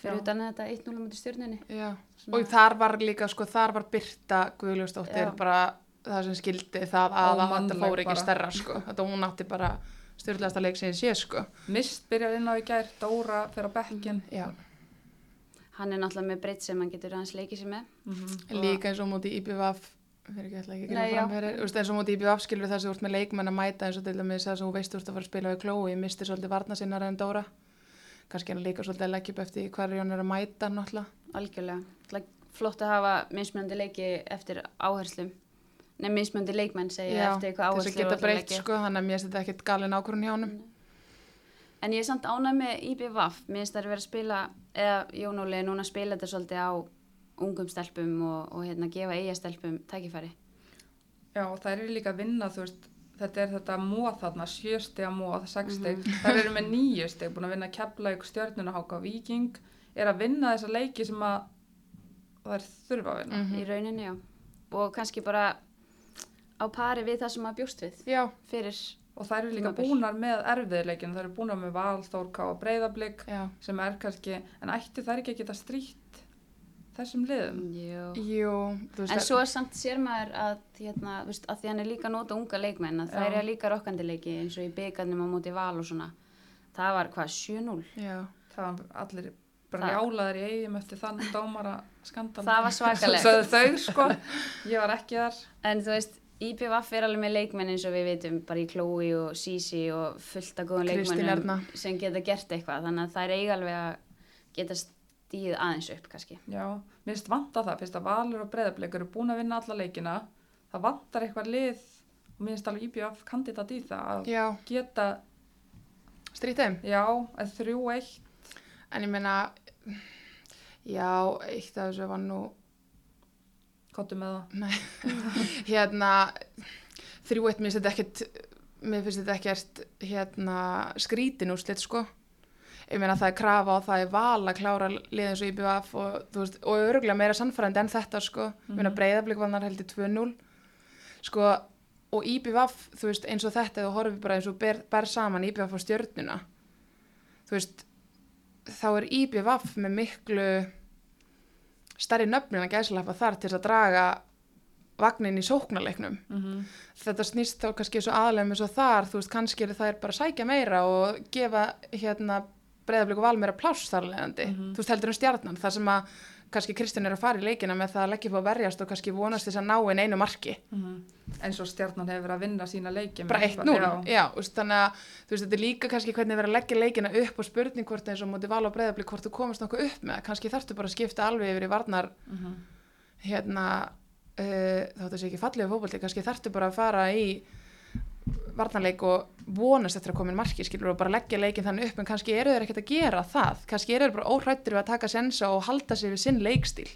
Fyrir utan þetta 1-0 mútið stjórnunni. Já, Svona- og þar var líka, sko, þar var Birta Guðljósdóttir bara það sem skildi það að að Ómannleg fór ekki bara. stærra, sko. Þetta hún átti bara styrlaðasta leik sem ég sé, sko. Mist byrjar inn á í gær, Dóra fyrir á bekkin. Já, Hann er náttúrulega með breytt sem hann getur aðeins leikið sér með. Mhm. líka eins og múti IBVF, fyrir ekki ætla ekki að gera veist, eins og múti IBVF skilur þess að þú ert með leikmenn að mæta eins og til dæmis þess að þú veist þú ert að fara að spila við Klói, mistir svolítið varna sinnar en Dóra. Kannski hann líka svolítið að leggja upp eftir hverju hann er að mæta, náttúrulega. Algjörlega. Er Flott að hafa mismunandi leiki eftir áherslum. Nei, mismunandi leikmenn segja Já, eftir hvað til þess áherslu að geta breytt, sko, þannig að mér finnst þetta ekkert galin ákvörun hjá honum. En ég er samt ánæg með IBVF. Mér finnst það að vera að spila, eða Jón Óli er núna að spila þetta svolítið á ungum stelpum og, og hérna gefa eiga stelpum tækifæri. Já, þær eru líka að vinna, þú veist, þetta er þetta móð þarna, sjöstega móð, sexteg, þær eru með nýju steg, búin að vinna Keflavík, Stjörnuna, Háka, Víking, er að vinna þessa leiki sem að þær þurfa að vinna. Mhm. Í rauninni, já. Og kannski bara á pari við það sem maður bjóst við Já, fyrir, Og þær eru líka Tímabil. búnar með erfiðleikinu, þær eru búnar með Val, Þórká og Breiðablík, já. sem er kannski, en ætti þær ekki að geta strítt þessum liðum? jú. Jú, En svo er samt sér maður að, hérna, þú veist, að því hann er líka að nota unga leikmenn að það er líka rokkandi leiki eins og í byggarnum á móti val og svona. Það var hvað, 7-0? Já, Það var allir bara Það- jálaðir í eigum eftir þann dómara skandal. Það var svakalegt. Þau, sko. Ég var ekki þar. En þú veist, IPVF er alveg með leikmenn eins og við veitum bara í Chloe og Sisi og fullt af góðum Kristín leikmennum sem geta gert eitthvað þannig að það er eiga alveg að geta stíð aðeins upp kannski. Já, mér finnst vanta það, fyrst að Valur og Breiðablík eru búin að vinna alla leikina. Það vantar eitthvað lið og mér finnst alveg IBF kandidat í það að já, geta, strýtt þeim. já, að þrjú eitt. En ég meina, já, eitt af þessu var nú, Kottu með það. nei, hérna, þrjú eitt, mér finnst þetta ekkert, mér finnst þetta ekkert, hérna, skrítin úrslit, sko. Ég meina, það er krafa og það er val að klára liðin svo í BVF og, þú veist, og örgulega meira sannfærandi en þetta, sko. Ég meina, Mhm. breyðablík var þar heldur 2-0, sko, og IBVF, þú veist, eins og þetta, þú horfir bara eins og ber, ber saman IBVF á stjörnuna, þú veist, þá er IBVF með miklu stærri nöfnin að gæsalafa þar til að draga vagnin í sóknarleiknum. Mm Þetta snýst þá kannski svo aðlega með svo þar, þú veist, kannski er það bara að sækja meira og gefa hérna breyðablík og val meira pláss þar leðandi. Mhm. Þú veist, heldur um stjarnan, þar sem að kannski Kristján er að fara í leikina með það að leggja upp að verjast og kannski vonast þess að ná inn einu marki. Eins og stjarnan hefur verið að vinna sína leiki. með bara eitthvað, 1-0, Já. já, veist, þannig að veist, þetta er líka kannski hvernig verið að leggja leikina upp og spurning hvort eins og móti val og breyðablík hvort þú komast nokkuð upp með, kannski þarftu bara að skipta alveg yfir í varnar Mhm. hérna uh, þá þetta sé ekki fallið fókbalti, kannski þarftu bara að fara í varnarleik og vonast eftir að koma inn marki skilur og bara leggja leikin þannig upp en kannski eru þeir ekkert að gera það kannski eru þeir bara óhrættir við að taka sensa og halda sig við sinn leikstíl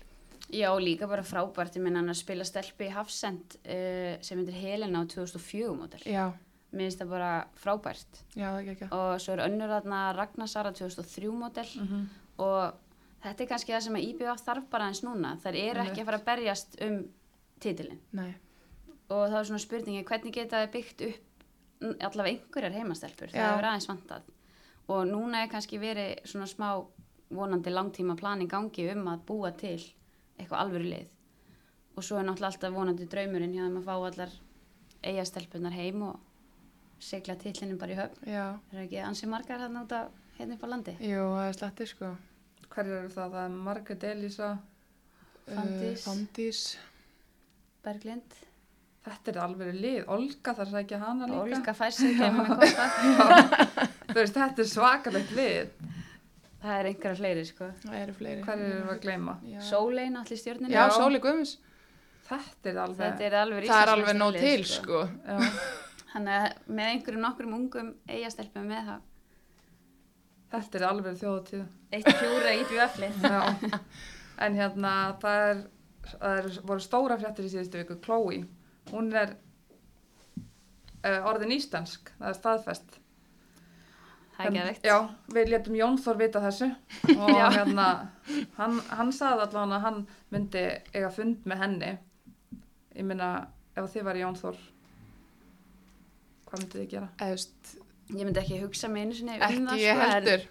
Já, líka bara frábært, ég minna hann að spila stelpi í Hafsend uh, sem myndir Helena á 2004 mótel. já, Mér finnst það bara frábært. já, það er ekki ekki Og svo er önnur þarna Ragnar Sara 2003 mótel Mhm. og þetta er kannski það sem að IBF þarf bara eins núna. Þær eru ekki að fara að berjast um titilinn. nei, Og það er svona spurningi, hvernig geta þið byggt upp allavega einhverjar heimastelpur? Það hefur aðeins vantað. Og núna er kannski verið svona smá vonandi langtíma plan í gangi um að búa til eitthvað alvöru lið. Og svo er náttúrulega alltaf vonandi draumurinn hjá þeim að fá allar eigastelpunar heim og segla titlinum bara í höfn. já, Það er ekki ansi margar hann út af hérna upp á landi. jú, það er slatti sko Hverjar eru það? Það er Margrét Elísa. Fandís. uh, Fandís Berglind. Þetta er alveg lið. Olga þarf að sækja hana líka. Olga fær sig ekki með kosta. Þú veist, þetta er svakalegt lið. Það er einhverja fleiri sko. það eru fleiri Hverjar eru að gleyma? Sólein allir stjórninu. já. Sóli Guðmus Þetta er alveg... Þetta er alveg það er alveg nóg til sko Já, Þannig að með einhverjum nokkrum ungum eigastelpum með það. þetta er alveg þjóðatíð. Eitt kjúra í bjöflið. Já. En hérna, það er, það er, voru stóra fréttir í síðustu viku. Chloe, hún er uh, orðin íslensk. Það er staðfest. Það er veikt. Já, við létum Jón Þór vita þessu og hérna, hann, hann sagði allavega að hann myndi eiga fund með henni. Ég minna, ef þið var Jón Þór, Hvað myndið þið gera? Þú veist, Ég myndi ekki hugsa mig einu sinni um ekki það, ég sko, heldur.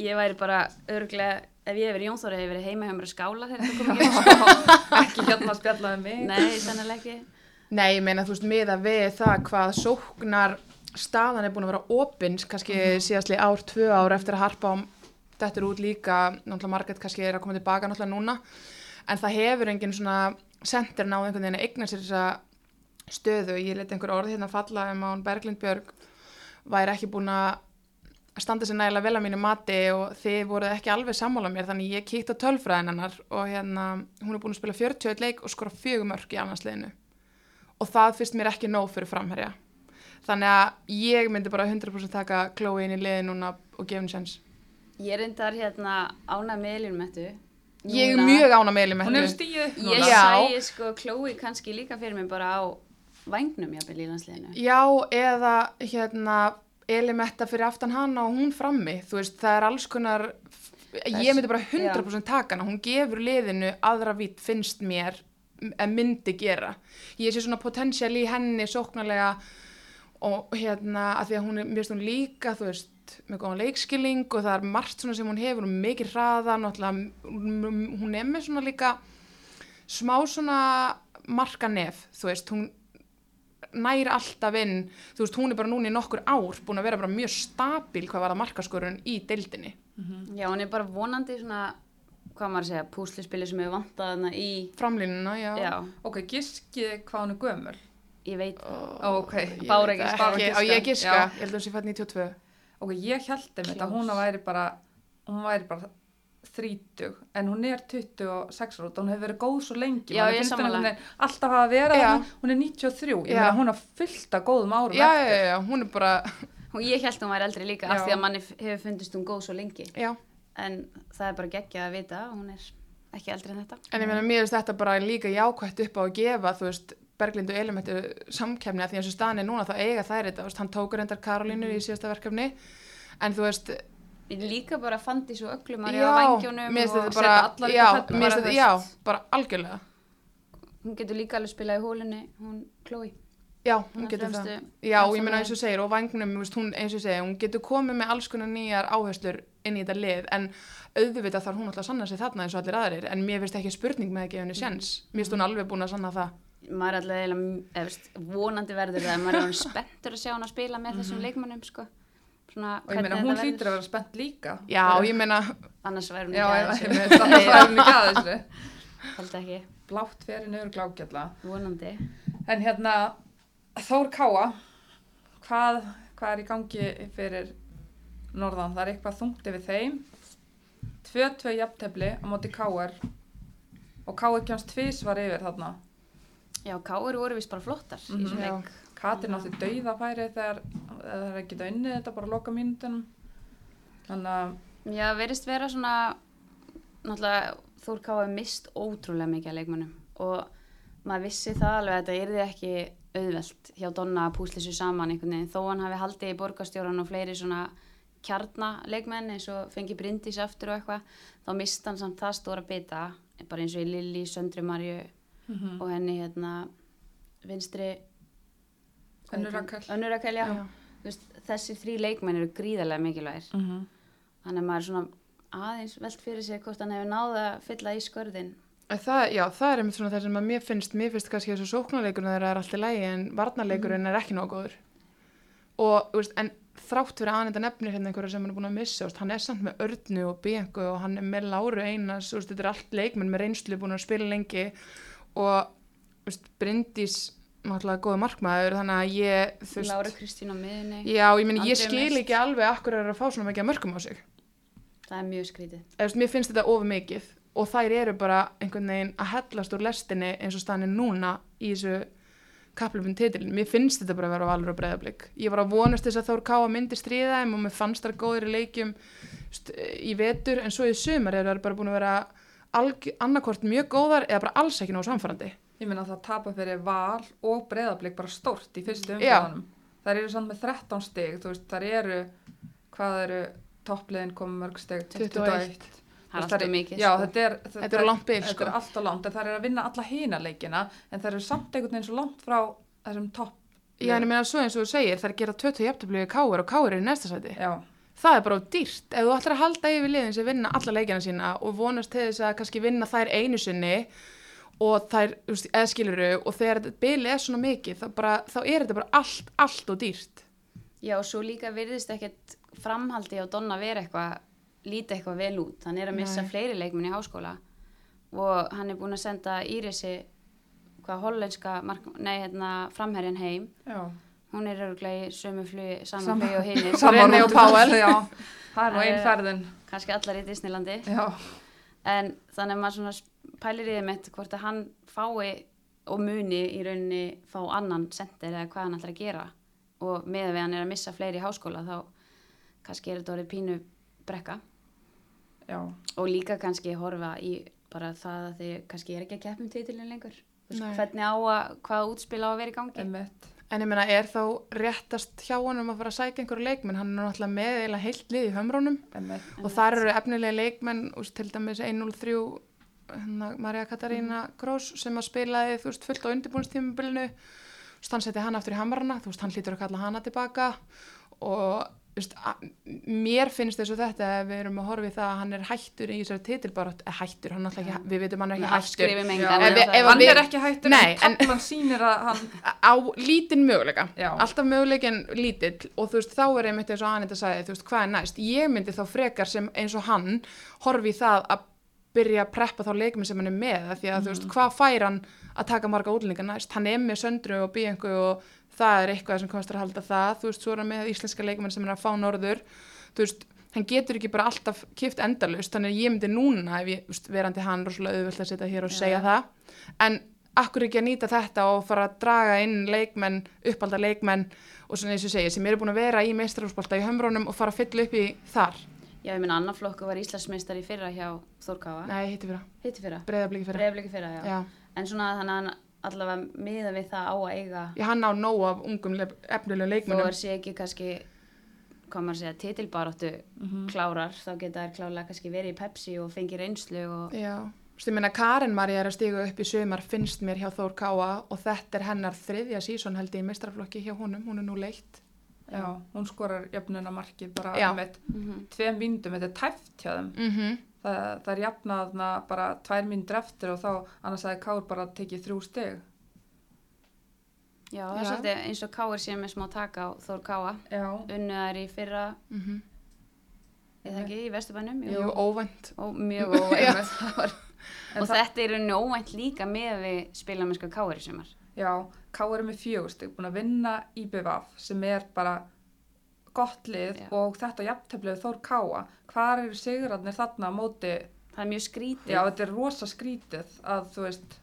Ég væri bara örglega, ef ég hef verið Jónþóra, hef ég verið heima hjá mér að skála þegar þetta kom ekki. Ekki hérna að spjalla með mig. Nei, sennilega ekki. Nei, ég meina, þú veist, miða við það hvað sóknar staðan er búin að vera opins, kannski síðastli ár, tvö ár eftir að harpa á þetta er út líka, náttúrulega Margrét kannski er að koma tilbaka náttúrulega núna, en það hefur engin svona sendir náð einhvern veginn að eigna sér þessa stöðu, ég leti einhver orð hérna falla um að hún Berglind Björg væri ekki búin að standa sér nægilega vel að mínu mati og þið voruð ekki alveg sammála mér þannig ég kíkt á tölfræðin hennar og hérna hún er búin að spila 41 leik og skora fjögur mörg í annarsliðinu og það finnst mér ekki nóg fyrir framherja þannig að ég myndi bara 100% taka Chloe inn í liði núna og gefa henni sens Ég reyndar hérna ánað meðlum þetta. ég er mjög ána meili með þetta Ég núna. Já. sæði sko Chloe kannski líka fyrir mig bara á vængnum jafnvel í landsliðinu. já eða hérna Elimetta fyrir aftan hana og hún frammi þú veist það er alls konar ég myndi bara 100% taka hana hún gefur liðinu aðra vitt finnst mér myndi gera. Ég sé svona potensial í henni sóknarlega og hérna að því að hún er mjög stund líka þú veist með góðan leikskilling og það er margt sem hún hefur og mikið hraða náttúrulega hún er með svona líka smá svona marka nef þú veist hún nær alltaf inn. Þú veist hún er bara núna í nokkur ár búin að vera bara mjög stabil hvað var það markaskorun í deildinni. Já, hún er bara vonandi svona, hvað maður að segja, púslispili sem hefur vantað hana í, framlínuna, já, já, Ok, giskið hvað hún er gömul. ég veit, Ó, ok. Ég Bára veit það Bára ekki, á ég að giska, Já. ég held að það sé fætt 92 Ok, ég held að Close. hún væri bara, hún væri bara þrítug, en hún er 26 ára út. Og hún hefur verið góð svo lengi. Já, ég veginn Alltaf hafa verið Já. hann, hún er 93, ég meina hún har fullt af góðum árum já, já, já, já, hún er bara og ég held hún væri eldri líka af því að manni hefur fundist hún góð svo lengi. já, En það er bara geggjað að vita að hún er ekki eldri en þetta. en ég meina mér finnst þetta bara líka jákvætt upp á að gefa, þú veist Berglind og Elimettu samkefni að því eins og staðan er núna þá eiga þær þetta, þú veist, hann tókur endar Karolínu í síðasta verkefni en þú veist, Ég líka bara fandi svo öllum að já, reyða vangjónum og þetta setja allar já, á þetta, já, bara algjörlega hún getur líka alveg spilað í hólunni, hún Chloe. Já, hún getur fremstu það. Já, ég meina eins og segir, og vagnum, hún, eins og segir, hún getur komið með alls konar nýjar áherslur inn í þetta lið, en auðvitað þarf hún alltaf að sanna sig þarna eins og allir aðrir, en mér finnst ekki spurning með að gefa henni sjens. Mér finnst hún alveg búin að sanna það. Maður er alltaf eða veist, vonandi verður það, maður er hann spenntur að sjá hann að spila með þessum leikmannum, sko. Svona, Og ég meina, hún hlýtur að vera spennt líka. Já, Fyrir- ég meina, Annars hún Já, ekki að þessu. hún Blátt fyrir niður glágjalla. vonandi. En hérna, Þór Káa, hvað, hvað er í gangi fyrir norðan? Það er eitthvað þungt yfir þeim. Tvö, tvö jafntefli á móti Káar og Káar kemst tvísvar yfir þarna. Já, káir voru vist bara flottar í Mhm. þessum já. leik. Katrin átti dauðafæri þegar það er ekki unnið þetta bara loka mínutunum. Þannig að, Já, verist vera svona, náttúrulega Þór Káa mist ótrúlega mikið af leikmannum og maður vissi það alveg að þetta yrði ekki auðvelt hjá Donna að púsla þessu saman einhvern veginn þó hann hafi haldið í borgarstjóran og fleiri svona kjarnaleikmenn eins og fengi brindis aftur og eitthvað þá mist hann samt það stóra bita bara eins og í Lilli, Söndri Marju mm og henni hérna vinstri hvað Önnur heitir hún? Rakel. Önnur Rakel, já, Já. Þú Veist, þessi þrý leikmenn eru gríðarlega mikilvægir -hmm. þannig að maður er svona aðeins velt fyrir sig hvort hann hefur náð að fylla í skörðin það, já, það er einmitt svona það sem að mér finnst, mér finnst kannski þessu sóknarleikurinn þeirra er alltaf lægi, en varnarleikurinn er ekki nóg góður. Og, þú veist, en þrátt fyrir að hann þetta nefnir hérna einhverja sem hann er búin að missa, veist, hann er samt með Örnu og Bianco og hann er með Láru Einas, veist, þetta er allt leikmenn með reynslu búin að spila lengi. Og, þú veist, Bryndís, náttúrulega góða markmaður, þannig að ég, þú veist, Lára Kristín á miðunni já, ég Andri ég skil ekki alveg akkur er að fá svona mikið að mörgum á sig. það er mjög skrítið. Eða, veist, mér finnst þetta of mikið og þær eru bara einhvern veginn að hellast úr lestinni eins og staðan er núna í þessu kaplöfum titilin. Mér finnst þetta bara að vera valur og breyðablík. Ég var að vonast þess að Þór Káa myndi stríða þeim og mér fannst þær góðir í leikjum í vetur en svo í sumar eru þær bara búin að vera annarkvort mjög góðar eða bara alls ekki nóg samfærandi. Ég meina að það tapa fyrir val og breyðablík bara stórt í fyrstu Já. umfjöðunum. Það eru samt með 13 stig, þú veist, það eru, hvað eru toppliðin komið mörg stig? 21. það er alltaf mikið Já, sko. þetta er, Þetta er langt bil, Þetta sko. er alltaf langt, en það er að vinna alla hína leikina, en það eru samt einhvern veginn svo langt frá þessum topp Já, en ég meina svo eins og þú segir, það er að gera 20 jafntöflu í káir og káir er í næsta sæti. Já, Það er bara dýrt. Ef þú ætlar að halda yfir liðin sem vinna alla leikina sína og vonast til þess að kannski vinna þær einu sinni og þær, þú veist, eða skiluru og þegar þetta bili er svona mikið, þá, bara, þá er þetta bara allt, allt og dýrt. Já, og svo líka virðist ekkert framhaldi á Donna vera eitthvað, líti eitthvað vel út. Hann er að missa Nei. fleiri leikmenn í háskóla og hann er búin að senda Írisi, hvað hollenska, hérna, framherjan heim. já. Hún er örgulega í sömu flug, saman Sama- flug og hinnir. Sama Renni og rútu- Powell. Já, það er nú einn Eh, ferðin. Kannski allar í Disneylandi. Já, En þannig að maður pælir í þeim eitt hvort að hann fái og muni í rauninni fá annan sendir eða hvað hann ætlar að gera. Og með að við hann er að missa fleiri í háskóla þá kannski er þetta orðið pínu brekka. Já, Og líka kannski horfa í bara það að þið kannski er ekki að keppum titilin lengur. Veist, hvernig á að, hvaða útspil á að vera í gangi. emmitt. En ég meina, er þá réttast hjá honum að fara að sækja einhverju leikmenn? Hann er náttúrulega með eiginlega heilt lið í hömrónum Emmitt. og þar eru efnilega leikmenn, úst, til dæmis 103, hérna, Marja Katarína Grós sem að spilaði, þú veist, fullt á veist, hann seti hann aftur í hamarana, þú veist, hann hlýtur að kalla hana tilbaka og, að, mér finnst þess að þetta við erum að horfa í það að hann er hættur í þessari titilbarátt, eh, hættur, hann er alltaf ekki, við veitum hann er ekki hættur. Hann er ekki hættur Nei, en tablan sýnir að hann, á lítinn möguleika. Já. alltaf möguleikin lítill. Og þú veist þá er einmitt eins og Anita sagði þú veist hvað er næst, ég myndi þá frekar sem eins og hann horfi í það að byrja að preppa þá leikminn sem hann er með af því að þú veist hvað fær hann að taka marga útlendinga næst, hann er með söndru og bíengu og það er eitthvað sem kostar að halda það, þú veist svo er hann með íslenska leikmenn sem er að fá norður þú veist, hann getur ekki bara alltaf kipt endalust, þannig að ég myndi núna ef ég, veist, verandi hann rosalega auðvöld að setja hér og segja já. það en akkur ekki að nýta þetta og fara að draga inn leikmenn, uppalda leikmenn og svona eins og segi, sem eru búin að vera í meistarhúsbalta í hömrónum og fara að fylla upp í þar. Já, ég minna annar flokku var Íslandsmeistar í fyrra hjá Þórkáfa. Nei, hitti fyrra, Hitti fyrra. Breiðabliki fyrra, já. Já. En svona þannig að allavega miða við það á að eiga Ég hann á nóg af ungum le- efnilegum þó leikmennum. er sé ekki kannski hvað maður segja, titilbaráttu klárar, þá geta þær klálega kannski verið í Pepsi og fengi reynslu og Já, þú veist, ég meina Karin María er að stiga upp í sömar finnst mér hjá Þór Káa og þetta er hennar þriðja sísón held ég í meistarflokki hjá honum, hún er nú leitt. já, hún skorar jöfnuna markið bara Já. með Mhm. tveim myndum, þetta er tæft hjá þeim. Mm Það, það er jafnað þarna bara tvær myndur eftir og þá annars hefði Kár bara tekið þrjú stig. já, það er svolítið eins og Káir sé með smá taka á Þór Káa. Þær í fyrra, -hmm. eða ekki, í Vesturbænum? Jú, óvænt. og mjög óvænt. Og þetta er í rauninni óvænt líka með við spilamennska Káir í sumar. Já, Kár er með fjögur stig, búin að vinna IBVF sem er bara gott lið Já. og þetta jafnteflið Þór Káa. Hvar eru sigurarnir þarna á móti? það er mjög skrítið Já, þetta er rosa skrítið að þú veist,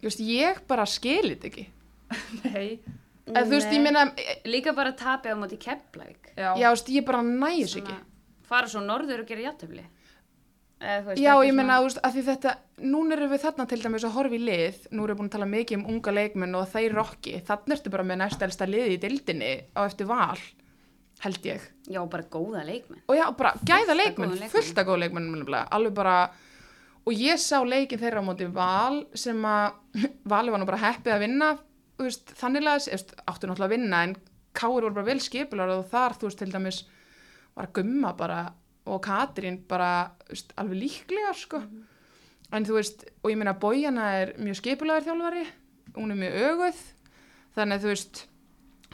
Þú veist, ég bara skilit ekki. nei, En þú veist, ég meina, líka bara tapið á móti Keflavík já, já, þú veist, ég bara næs ekki. fara svo norður og gera játtöfli Já, ég meina, þú veist, að því þetta, núna erum við þarna til dæmis að horfa í lið, nú erum við búin að tala mikið um unga leikmenn og þeir rokki, þannig ertu bara með næsta elsta liði í dildinni á eftir val, held ég. já, bara góða leikmenn. Og já, bara gæða leikmenn, fullt af góð leikmenn, alveg bara, og ég sá leikin þeirra á móti val sem að, vali var nú bara heppið að vinna, veist, þannig að, áttu náttúrulega að vinna, en Káir voru bara vel skipular og þar, þú veist, til dæmis, var gumma bara og Katrín bara veist, alveg líklega sko. En þú veist, og ég meina Bójana er mjög skipulagur þjálfari hún er mjög öguð þannig að þú veist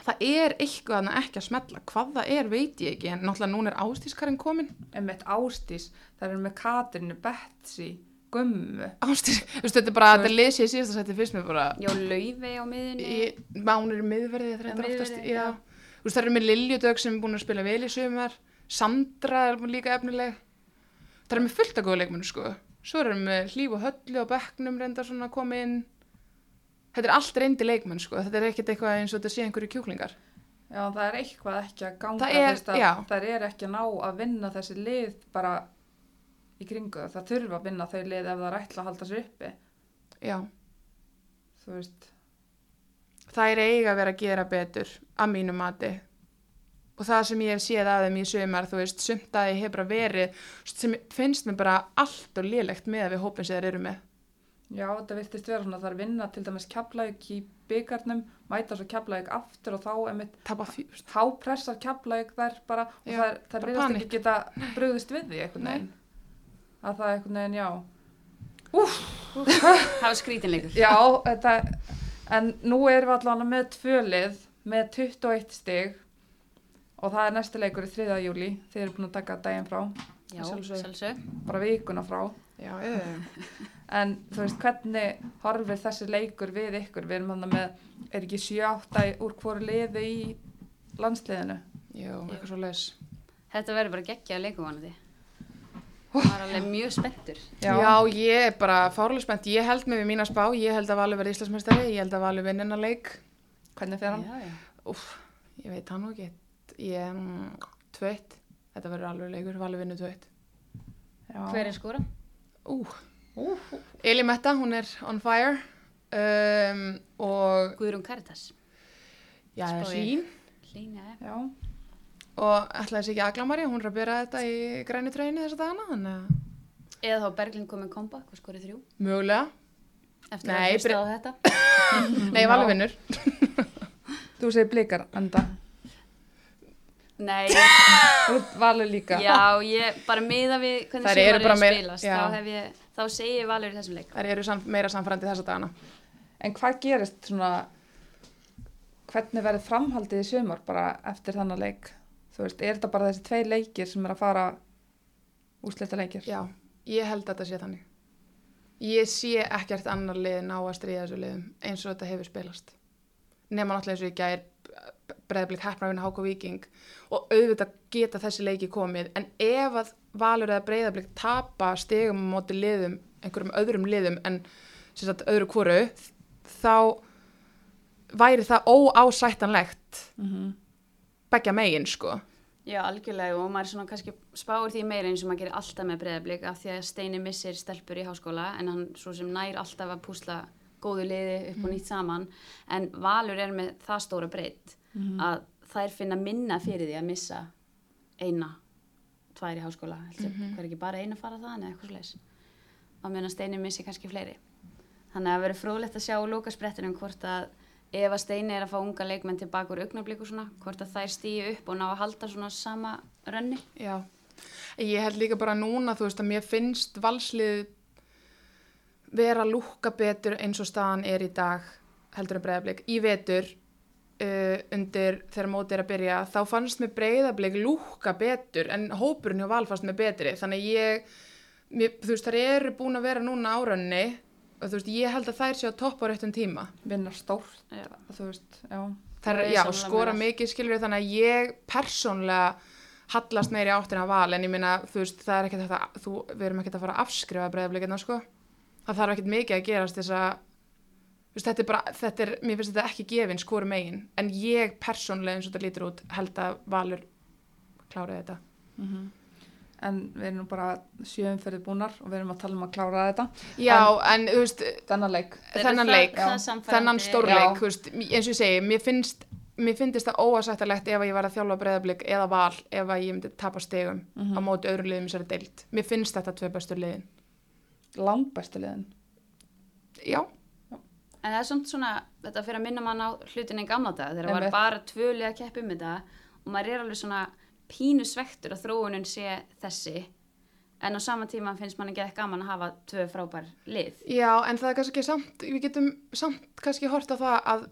það er eitthvað þarna ekki að smetla hvað það er veit ég ekki en náttúrulega núna er ástískarinn komin Emmett Ástís, það er með Katrinu, Betsy, Gummu. Ástís, þú veist þetta er bara, þetta lesi ég síðast að þetta fyrst mér bara já, laufi á miðunni í, mánir í miðverði þetta er oftast, já. já. þú veist það eru með Liljudögg sem er búin að spila vel í sumar. Sandra er líka efnileg. Það er með fullt að góða leikmennu sko. Svo erum við hlíf og höllu og bekknum reynda svona að koma inn þetta er allt reyndi leikmenn sko. Þetta er ekkert eitthvað eins og þetta sé einhverju kjúklingar. Já, það er eitthvað ekki að ganga, Það er- að það er ekki að ná að vinna þessi lið bara í kringu það. Þurfa að vinna þau lið ef það er ætla að halda sér uppi, já, þú veist. það er eiga að vera að gera betur að mínu mati. Og það sem ég hef séð að þeim í sumar þú veist, sumt að ég hef bara verið sem finnst mér bara allt og lélegt með að við hópin sem þeir eru með Já, þetta virtist vera svona, það er vinna til dæmis keflaug í byggarnum, mæta svo keflaug aftur og þá emitt fjúst. hápressar keflaug þær bara og Já, það, það reyðast ekki geta brugðist við því einhvern veginn. Að það er einhvern veginn, já. Það var skrítinleikur. Já, þetta, en nú erum við allavega með tvölið með 21 stig og það er næsti leikur í 3. júli, þið eru búin að taka daginn frá, Já, sjálfsög. bara vikuna frá. Já, ég, En þú veist, hvernig horfir þessi leikur við ykkur? Við erum hann með, er ekki 7-8 úr hvoru liði í landsliðinu? já, eitthvað svo leis. Þetta verður bara geggja að leikum vanandi. Það var alveg mjög spenntur. Já. ég er bara fárlega spennt. Ég held mig við mína spá, ég held að Valur verði Íslandsmeistari, ég held að Valur vinna hennar leik. Hvernig fer hann? Já, já. Úf, ég veit hann nú ekki. Ég, mm, tveitt. Þetta verður alveg leikur, Valur vinnu tveitt. Já. Hver er skóra? Ú, Eli Metta, hún er on fire. Um, og, Guðrún Karitas. já, Spái. Hlín. Hlín, já. Og ætlaði sér ekki Aglamari, hún er að byrja þetta í græni treyni þessa dagana, þannig að Eða þá Berglind komið komba, hvað skorið þrjú? mögulega. Eftir Nei, að hlusta á þetta. Nei, Valur vinnur. þú segir blikar, enda. Nei, valur líka. já, ég bara miða við hvernig meira- spilast. já. Þá, hef ég, þá segi ég valur í þessum leik. Það eru sam, meira samfærandi þessa dagana. En hvað gerist svona, hvernig verður framhaldið í sumar bara eftir þannig leik? Þú veist, er þetta bara þessi tvei leikir sem er að fara úslita leikir? Já, ég held að þetta sé þannig. Ég sé ekkert annar lið ná að stríða þessu liðum eins og þetta hefur spilast. Nefna náttúrulega eins og ég gær breyðblik hefna vinna Háko Víking og auðvitað geta þessi leiki komið en ef að Valur eða breyðablik tapa stegum á móti liðum, einhverjum öðrum liðum en sem sagt öðru hvoru þá væri það óásættanlegt Mm -hmm. begja megin sko. Já, algjörlega og maður svona kannski spáir því meira eins og maður gerir alltaf með breyðablík af því að Steini missir stelpur í háskóla en hann svo sem nær alltaf að púsla góðu liði upp og nýtt saman en Valur er með það stóra breytt að þær finna minna fyrir því að missa eina, tvær í háskóla mm -hmm. hver ekki bara eina fara það eða eitthvað slags að meðan Steini missi kannski fleiri. Þannig að verður fróðlegt að sjá lókasprettinum hvort að ef að Steini er að fá unga leikmenn tilbaka úr augnablík og svona, hvort að þær stýju upp og ná að halda svona sama rönni. Já, ég held líka bara núna, þú veist, að mér finnst valslið vera að lúkka betur eins og staðan er í dag, heldur en breyðablík. Í vetur, uh, undir þegar mótið er að byrja, þá fannst mér breyðablík lúkka betur en hópurinn hjá val fannst mér betri. Þannig að ég, mér, þú veist, þær eru búin að vera núna árunni og þú veist, ég held að þær séu að toppa á réttum tíma. Vinna stórt, Já. veist, já. Það Það er já, skora það. mikið skilur þannig að ég persónlega hallast meiri áttin að val en ég minna, þú veist, það er ekkert þetta, þú, við erum ekkert að fara að afskrifa breyðaflikina, sko. Það þarf ekkert mikið að gerast þess að, veist, þetta er bara, þetta er, mér finnst þetta ekki gefin skoru megin, en ég persónlega eins og þetta lítur út held að valur kláraði þetta. En við erum nú bara sjöumferðið búnar og við erum að tala um að klára þetta. Já, en, þú veist, Þennan leik. Þennan leik, þennan stórleik, veist, eins og ég segi, mér finnst, mér finnst það óasættalegt ef að ég var að þjálfa breyðablík eða val ef að ég myndi tapa stegum á móti öðrum liðum í sér deilt. Mér finnst þetta tvei bestur liðin. Langbæstu liðin. Já, En það er svona svona, þetta fyrir að minna mann á hlutin en gamla dag, þegar það var bara tvölið að keppa um þetta og maður er alveg svona pínu svektur að þróunin sé þessi en á sama tíma finnst mann ekki ekki gaman að hafa tvö frábær lið. já, en það er kannski ekki samt, við getum samt kannski hort á það að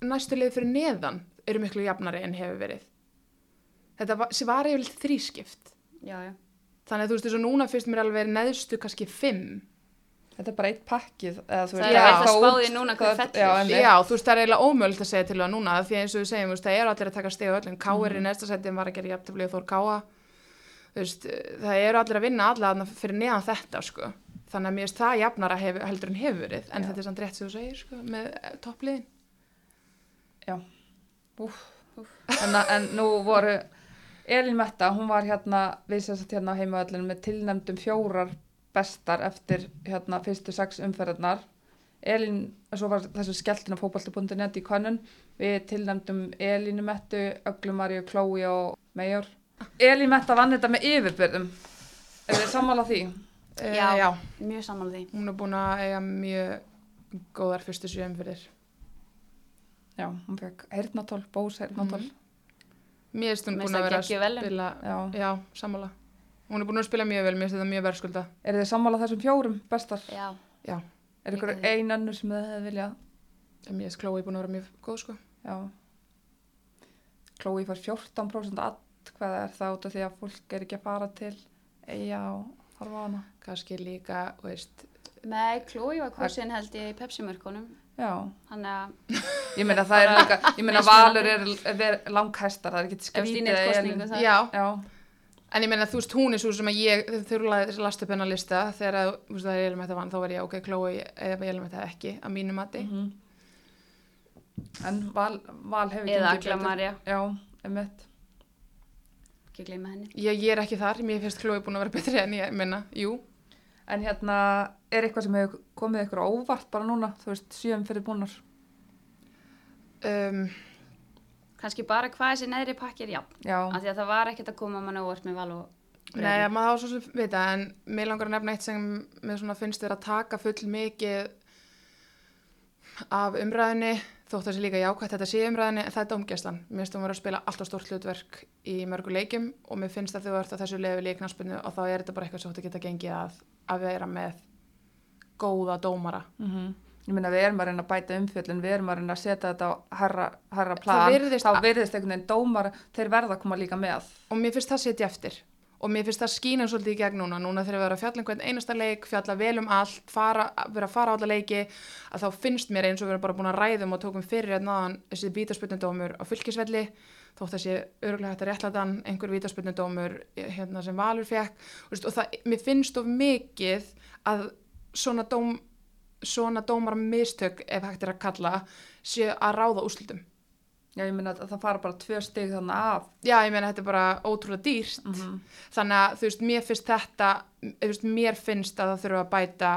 næstu lið fyrir neðan eru miklu jafnari en hefur verið. Þetta var, var yfirleitt þrískipt. Já, já. Þannig að þú veist, þess að núna finnst mér alveg neðstu kannski fimm. Þetta er bara eitt pakkið. Eða, Það veist, er það hægt að eitthvað spá út- því núna hver það- fellur. Já. Já, þú veist, það er eiginlega ómögulegt að segja til það núna því eins og við segjum, veist, það eru allir að taka steg á öllum Káir í næsta setjum var að gera jafntefli og Þór veist, það eru allir að vinna alla þarna fyrir neðan þetta, sko þannig að mér finnst það jafnara hef, heldur en hefur verið en Já. þetta er samt rétt sem þú segir, sko með eh, toppliðin En, en nú voru Elín Metta, hún var hérna við sem sagt hérna á heimaöllinu með tilnæmdum fjórar bestar eftir hérna fyrstu sex umferðarnar Elín, svo var þessu skelltin á fótballti.net í konun við tilnæmdum Elínu Mettu Öglu Maríu, Klói og Meijor Elín Metta vann þetta með yfirbyrðum er þið sammála því? Eh, Já. já, Mjög sammála því. hún er búin að eiga mjög góðar fyrstu sjöum fyrir. Já, hún fekk heyrnatól, bós heyrnatól. Mhm. Mér finnst hún Mér búin að vera að spila, Já. já, sammála. Hún er búin að spila mjög vel, mér finnst þetta mjög verðskulda. Er þið sammála þessum fjórum bestar? Já. Já, Er ykkur Líka því. ein önnur sem þið hefði viljað? mér finnst Chloe búin að vera mjög góð, sko. Já. Chloe fær 14% atkvæða er það út af því að fólk er ekki að fara til eiga og horfa á hana. Kannski líka, veist, Nei, Chloe var kosin held ég í Pepsi-mörkunum. Já. Þannig að Ég meina það er líka, ég meina Valur er, er, langhæstar, það er ekki skrítið. En ég meina, þú veist, hún er svo sem að ég, þegar þú last upp hennar lista, þegar að, þú veist, það er Elum þetta vann, þá var ég, ok, Chloe, eða Elum þetta ekki, að mínu mati. Mhm. En Val, Val hefur Eða gengið Agla betur. Marja, Já, emitt. ekki gleyma henni. Ég, ég er ekki þar, mér finnst Chloe búin að vera betri en ég minna, jú. En hérna, er eitthvað sem hefur komið ykkur óvart bara núna, þú veist, sjöum fyrir búnar? Um, Kannski bara hvað þessi neðri pakki er jafn. Já, Af því að það var ekkert að koma mann óvart með val og nei, maður þá svo sem vita, en mér langar að nefna eitt sem mér svona finnst þér að taka full mikið af umræðinni, þótt það sé líka jákvæmt þetta sé umræðinni, það er dómgæslan. Mér finnst hún vera að spila alltaf stórt hlutverk í mörgu leikjum og mér finnst að þú ert á þessu lefi líknarspinnu og þá er þetta bara eitthvað svo að geta gengið að, að vera með góða dómara. mm ég meina við erum að reyna að bæta umfjöllin, við erum að reyna að setja þetta á herra, herra plan, virðist- þá virðist einhvern veginn dómar, þeir verða að koma líka með. og mér finnst það setja eftir. Og mér finnst það skýna svolítið í gegn núna. Núna þegar við erum að fjalla um hvern einasta leik fjalla vel um allt, fara, vera að fara á alla leiki að þá finnst mér eins og við erum bara búin að ræðum og tókum fyrir hérna náðan þessi vítasputnudómur á fylkisvelli þótt þessi örgulega hægt að réttlætan einhver vítasputnudómur hérna sem Valur fekk og, og það, mér finnst of mikið að svona, dóm, svona dómar mistök ef hægt er að kalla séu að ráða úslitum Já, ég meina að það fara bara tvö stig þannig af. Já, ég meina þetta er bara ótrúlega dýrt Mm þannig að þú veist, mér finnst þetta veist, mér finnst að það þurfa að bæta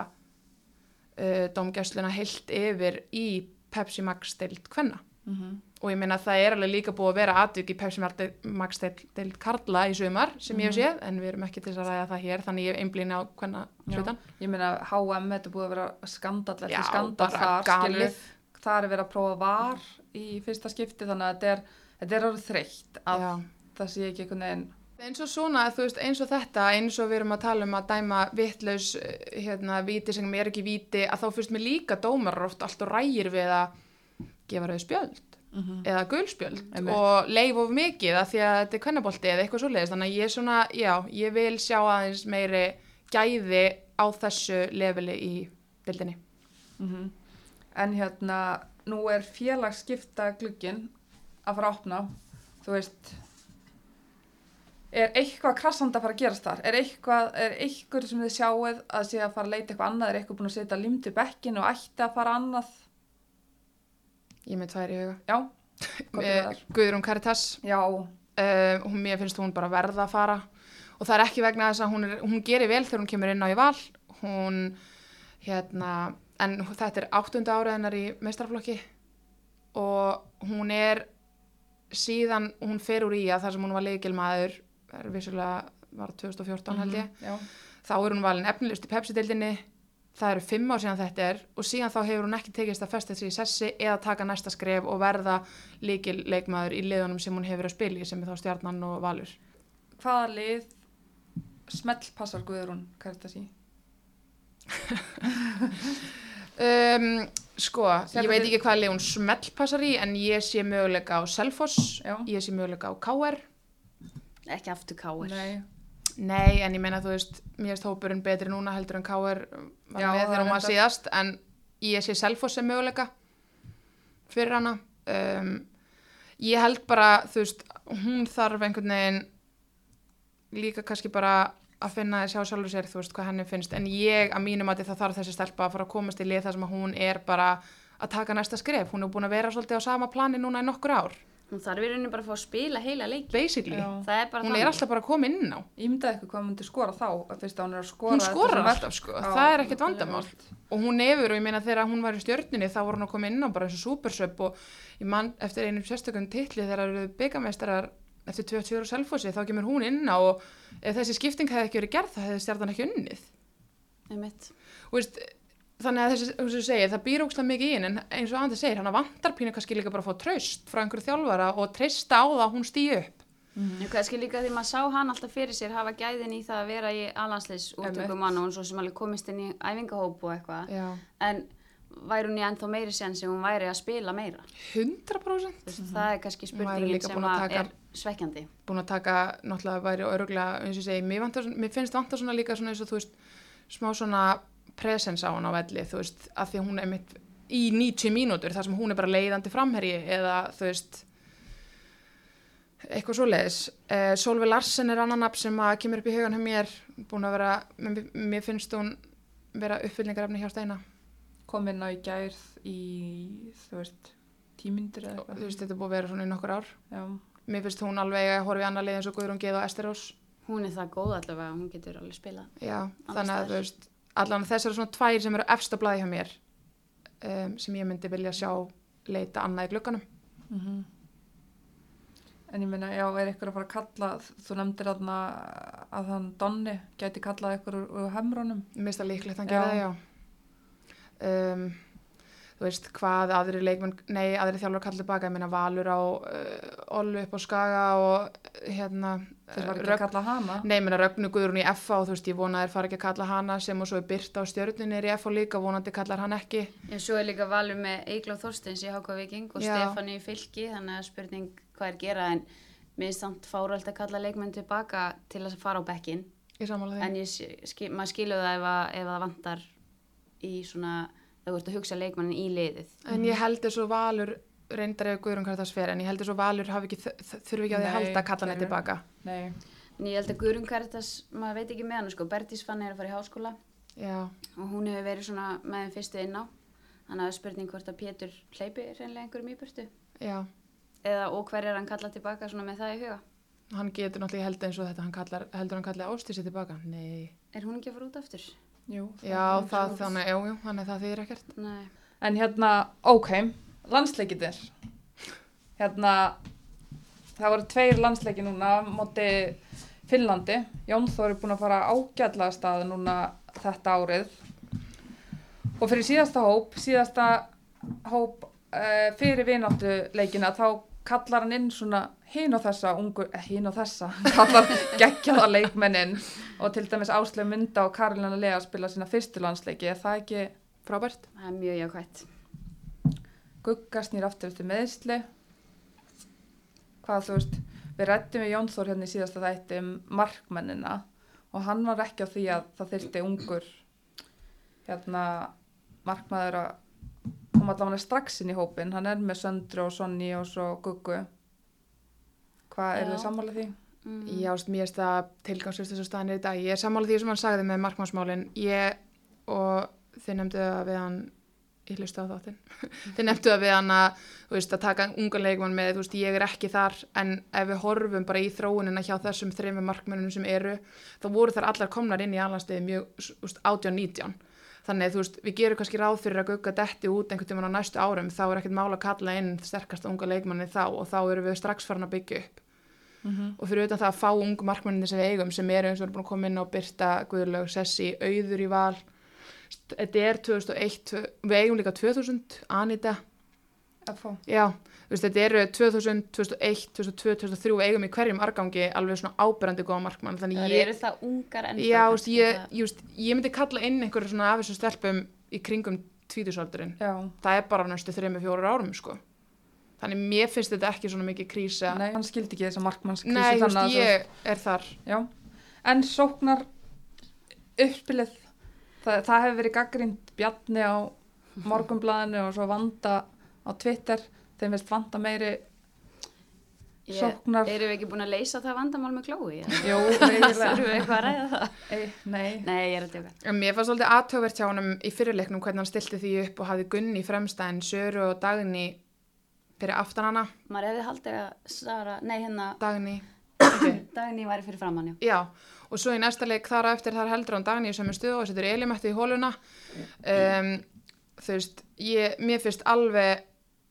uh, dómgæsluna heilt yfir í Pepsi Max deild hvenna -hmm. Og ég meina að það er alveg líka búið að vera atvik í Pepsi Max deild Karla í sumar sem ég hef séð en við erum ekki til að ræða það hér þannig ég hef einblíni á hvenna hlutan Ég meina HM, þetta búið að vera skandall Já, eftir skandall þar, skilur. Það er verið að prófa var í fyrsta skipti, þannig að þetta er, þetta er orðið þreytt að Já. það sé ekki einhvern veginn. eins og svona, þú veist, eins og þetta eins og við erum að tala um að dæma vittlaus hérna, víti sem er ekki víti að þá fyrst mér líka dómar oft alltaf rægir við að gefa rauð spjöld Mm eða gulspjöld Einmitt. og leif of mikið að því að þetta er kvennabolti eða eitthvað svoleiðis þannig að ég er svona, já, ég vil sjá aðeins meiri gæði á þessu leveli í dildinni. -hmm. En hérna, nú er félagsskipta glugginn að fara að opna, þú veist, er eitthvað krassand að fara að gerast þar? Er eitthvað, er eitthvað sem þið sjáuð að sé að fara að leita eitthvað annað? Er eitthvað búin að setja limti bekkin og ætti að fara annað? Ég með tvær í huga. Já, er Eh? Guðrún Karitas, Já, uh, hún, mér finnst hún bara verða að fara. Og það er ekki vegna þess að hún, er, hún gerir vel þegar hún kemur inn á í val. Hún hérna en þetta er áttunda ára hennar í meistarflokki og hún er síðan hún fer úr í að þar sem hún var leikilmaður er vissulega var 2014 held ég. Já, þá er hún valin efnilegust í Pepsi-dildinni það eru fimm ár síðan þetta er og síðan þá hefur hún ekki tekist að festa sig í sessi eða taka næsta skref og verða líkil leikmaður í liðunum sem hún hefur að spila í sem er þá stjarnan og valur hvaða lið smellpassar Guðrún Karitas í? um, sko, ég veit ekki hvað lið hún smellpassar í en ég sé möguleika á Selfoss Já. ég sé möguleika á KR ekki aftur káir. Nei, nei, en ég meina þú veist mér erst hópurinn betri núna heldur en KR var Já, með þegar hún var síðast en ég sé Selfoss sem möguleika fyrir hana. Um, ég held bara þú veist, hún þarf einhvern veginn líka kannski bara að finna að sjá sjálfur sér þú veist hvað henni finnst. En ég að mínum að það þarf þessi stelpa að fara að komast í lið þar sem að hún er bara að taka næsta skref, hún er búin að vera svolítið á sama plani núna í nokkur ár Hún þarf í rauninu bara að fá að spila heila leiki. basically, Já. Það er bara hún er alltaf bara að koma inn á ímyndaði eitthvað hvað myndi skora þá að fyrst að hún er að skora hún þetta skorar sem alltaf sko, Já, það er ekkert nákvæmlega. vandamál og hún hefur og ég meina þegar hún var í stjörnunni þá voru hún að koma inn á bara eins og supersöp og ég man eftir einum sérstökum titli þegar það eru byggamestrar eftir 20 ára selfossi þá kemur hún inn á og ef þessi skipting hefði ekki verið gerð það hefði stjarnan ekki unnið einmitt. Þú veist, þannig að þessi, þessi segir, það býr ógslag mikið inn en eins og Andi segir, hann vantar pínu kannski líka bara að fá traust frá einhverju þjálfara og treysta á það að hún stýi upp. Mm. Kannski líka því maður sá hann alltaf fyrir sér hafa gæðin í það að vera í alansleis útökumann og hún svo sem alveg komist inn í æfingahóp og eitthvað. En væri hún í ennþá meiri sen sem hún væri að spila meira? 100% Þú veist, það er kannski spurningin sem er svekkjandi. Búin að taka náttúrulega væri öruglega, eins og segi, mér, vantar, mér finnst vantar svona líka svona eins og þú veist smá svona presens á hann á velli þú veist, að því að hún er mitt í 90 mínútur þar sem hún er bara leiðandi framherji eða þú veist eitthvað svoleiðis. Uh, Solveig Larsen er annan nafn sem að kemur upp í hugan hjá mér búin að vera, mér, mér finnst hún vera uppfyllningarefni hjá Steina. Kom inn á í gærð í, þú veist, tímyndir eða þú eitthvað. veist, þetta búið að vera svona í nokkur ár. Já, mér finnst hún alveg að horfa í annar lið eins og Guðrún Geð og Esterós hún er það góð allavega, hún getur alveg spilað Já, þannig að þú veist, allan þessar svona tvær sem eru efst að blæði hjá mér um, sem ég myndi vilja sjá leita annað í glugganum. Mhm. En ég meina, já, er ykkur að fara að kalla, þú nefndir aðna að hann Donni gæti kallað ykkur úr, úr hemrónum. Mér finnst það líklegt að Já. gera það, já. Um, þú veist, hvað aðri leikmenn, nei, aðri þjálfur kalla tilbaka, ég meina Valur á uh, Ollu upp á Skaga og hérna Þeir var ekki Rögn- að kalla hana. Nei, ég meina Rögnu Guðrún í FA og þú veist, ég vona að þeir fara ekki að kalla hana sem og svo er Byrta á stjörnunni er í FA líka, vonandi kallar hann ekki. En svo er líka valur með Eigló Þorsteins í Háka Viking og. Stefani í fylki þannig að spurning hvað er gera en mér er samt fáröld að kalla leikmenn tilbaka til að fara á bekkin Ég samála því. en ég, skil, maður skilur það ef, að, ef að það vantar í svona, þú ert að hugsa leikmannin í liðið En ég held þess að Valur reyndar ef Guðrún hvað það sfer en ég held þess að Valur hafi ekki, þurfi ekki að því að halda að kalla eru- tilbaka. Nei. en ég held að Guðrun Karitas, maður veit ekki með hann sko, Bertís fann er að fara í háskóla Já, og hún hefur verið svona með þeim fyrstu inn á þannig að það er spurning hvort að Pétur hleypi reynlega einhverjum í burtu já. eða og hver er hann kallað tilbaka svona með það í huga Hann getur náttúrulega held eins og þetta, hann kallar, heldur hann kalli ástísi tilbaka? Nei. er hún ekki að fara út aftur? Jú. Já, það, þannig, jú, þannig það þýðir ekkert. Nei. En hérna, ok, landsleikitir. Hérna, það voru tveir landsleiki núna á móti Finnlandi. Jón Þór er búin að fara af stað núna þetta árið. Og fyrir síðasta hóp, síðasta hóp uh, fyrir vináttu leikina, þá kallar hann inn svona hinn og þessa, ungu, eh, hinn og þessa, kallar geggjaða leikmennin og til dæmis Ásleif Munda og Karolina Lea spila sína fyrstu landsleiki. Er það ekki Frábært. Það er mjög jákvæmt. Gugga snýr aftur eftir meðsli hvað þú veist við rættum við Jón Þór hérna í síðasta þætti um markmennina og hann var ekki á því að það þyrfti ungur hérna markmaður að koma allavega strax inn í hópin hann er með Söndru og Sonni og svo Guggu hvað er þið sammála því? Mm. Já, mér þess að staðan er í dag. Ég er sammála því sem hann sagði með markmannsmálin. Ég og þið nefndu það við hann, ég hlusta á þáttinn, þið nefndu það við hann að, veist, að taka unga leikmann með, veist, ég er ekki þar, en ef við horfum bara í þróunina hjá þessum þreymur markmannunum sem eru, þá voru þær allar komnar inn í alhansliði mjög, þú veist, 18-19. Þannig, veist, við gerum kannski ráð fyrir að gugga detti út einhvern tímann á næstu árum, þá er ekkert mála að kalla inn sterkasta unga leikmanni þá og þá erum við strax farin að byggja upp. Og fyrir utan það að fá ungu markmanninni sem við eigum sem eru eins og eru búin að koma inn á Birta, Guðlaug, Sessi, Auður í val þetta er 2001 tvö- við eigum líka 2000, Anita. FH já, veist, þetta eru 2000, 2001 2002, 2003 við eigum í hverjum argangi alveg svona áberandi góða markmann þannig Það ég, eru það ungar ennþá. já, veist, ég, það- ég, myndi kalla inn einhverju svona af þessum stelpum í kringum tvítusaldurinn, það er bara næstu 3-4 árum sko. Þannig mér finnst þetta ekki svona mikið krísa. Nei, hann skildi ekki Nei, þannig að veist, ég er þar. Já, en sóknar uppspilið, það, það hefur verið gaggrind Bjarni á morgunblæðinu og svo Vanda á Twitter, þeim veist Vanda meiri Ég- sóknar, Erum við ekki búin að leysa það vandamál með klói? jú, Þurfum eiginlega, við eitthvað að ræða það? Ei, nei, Nei, ég er að djóka. En Mér fannst svolítið aðtöfvert hjá honum í fyrirleiknum hvernig hann stilti því upp og hafði Gunni í fremstæðin, Söru og Dagni fyrir aftan hana, Maður hefði haldið að Sara, nei hérna, Dagni, okay. Dagný væri fyrir framann, já. já, og svo í næsta leik þar eftir þar heldur hann Dagni í sömu stuðu og setur Elimetti í hóluna. Um, þú veist, ég, mér finnst alveg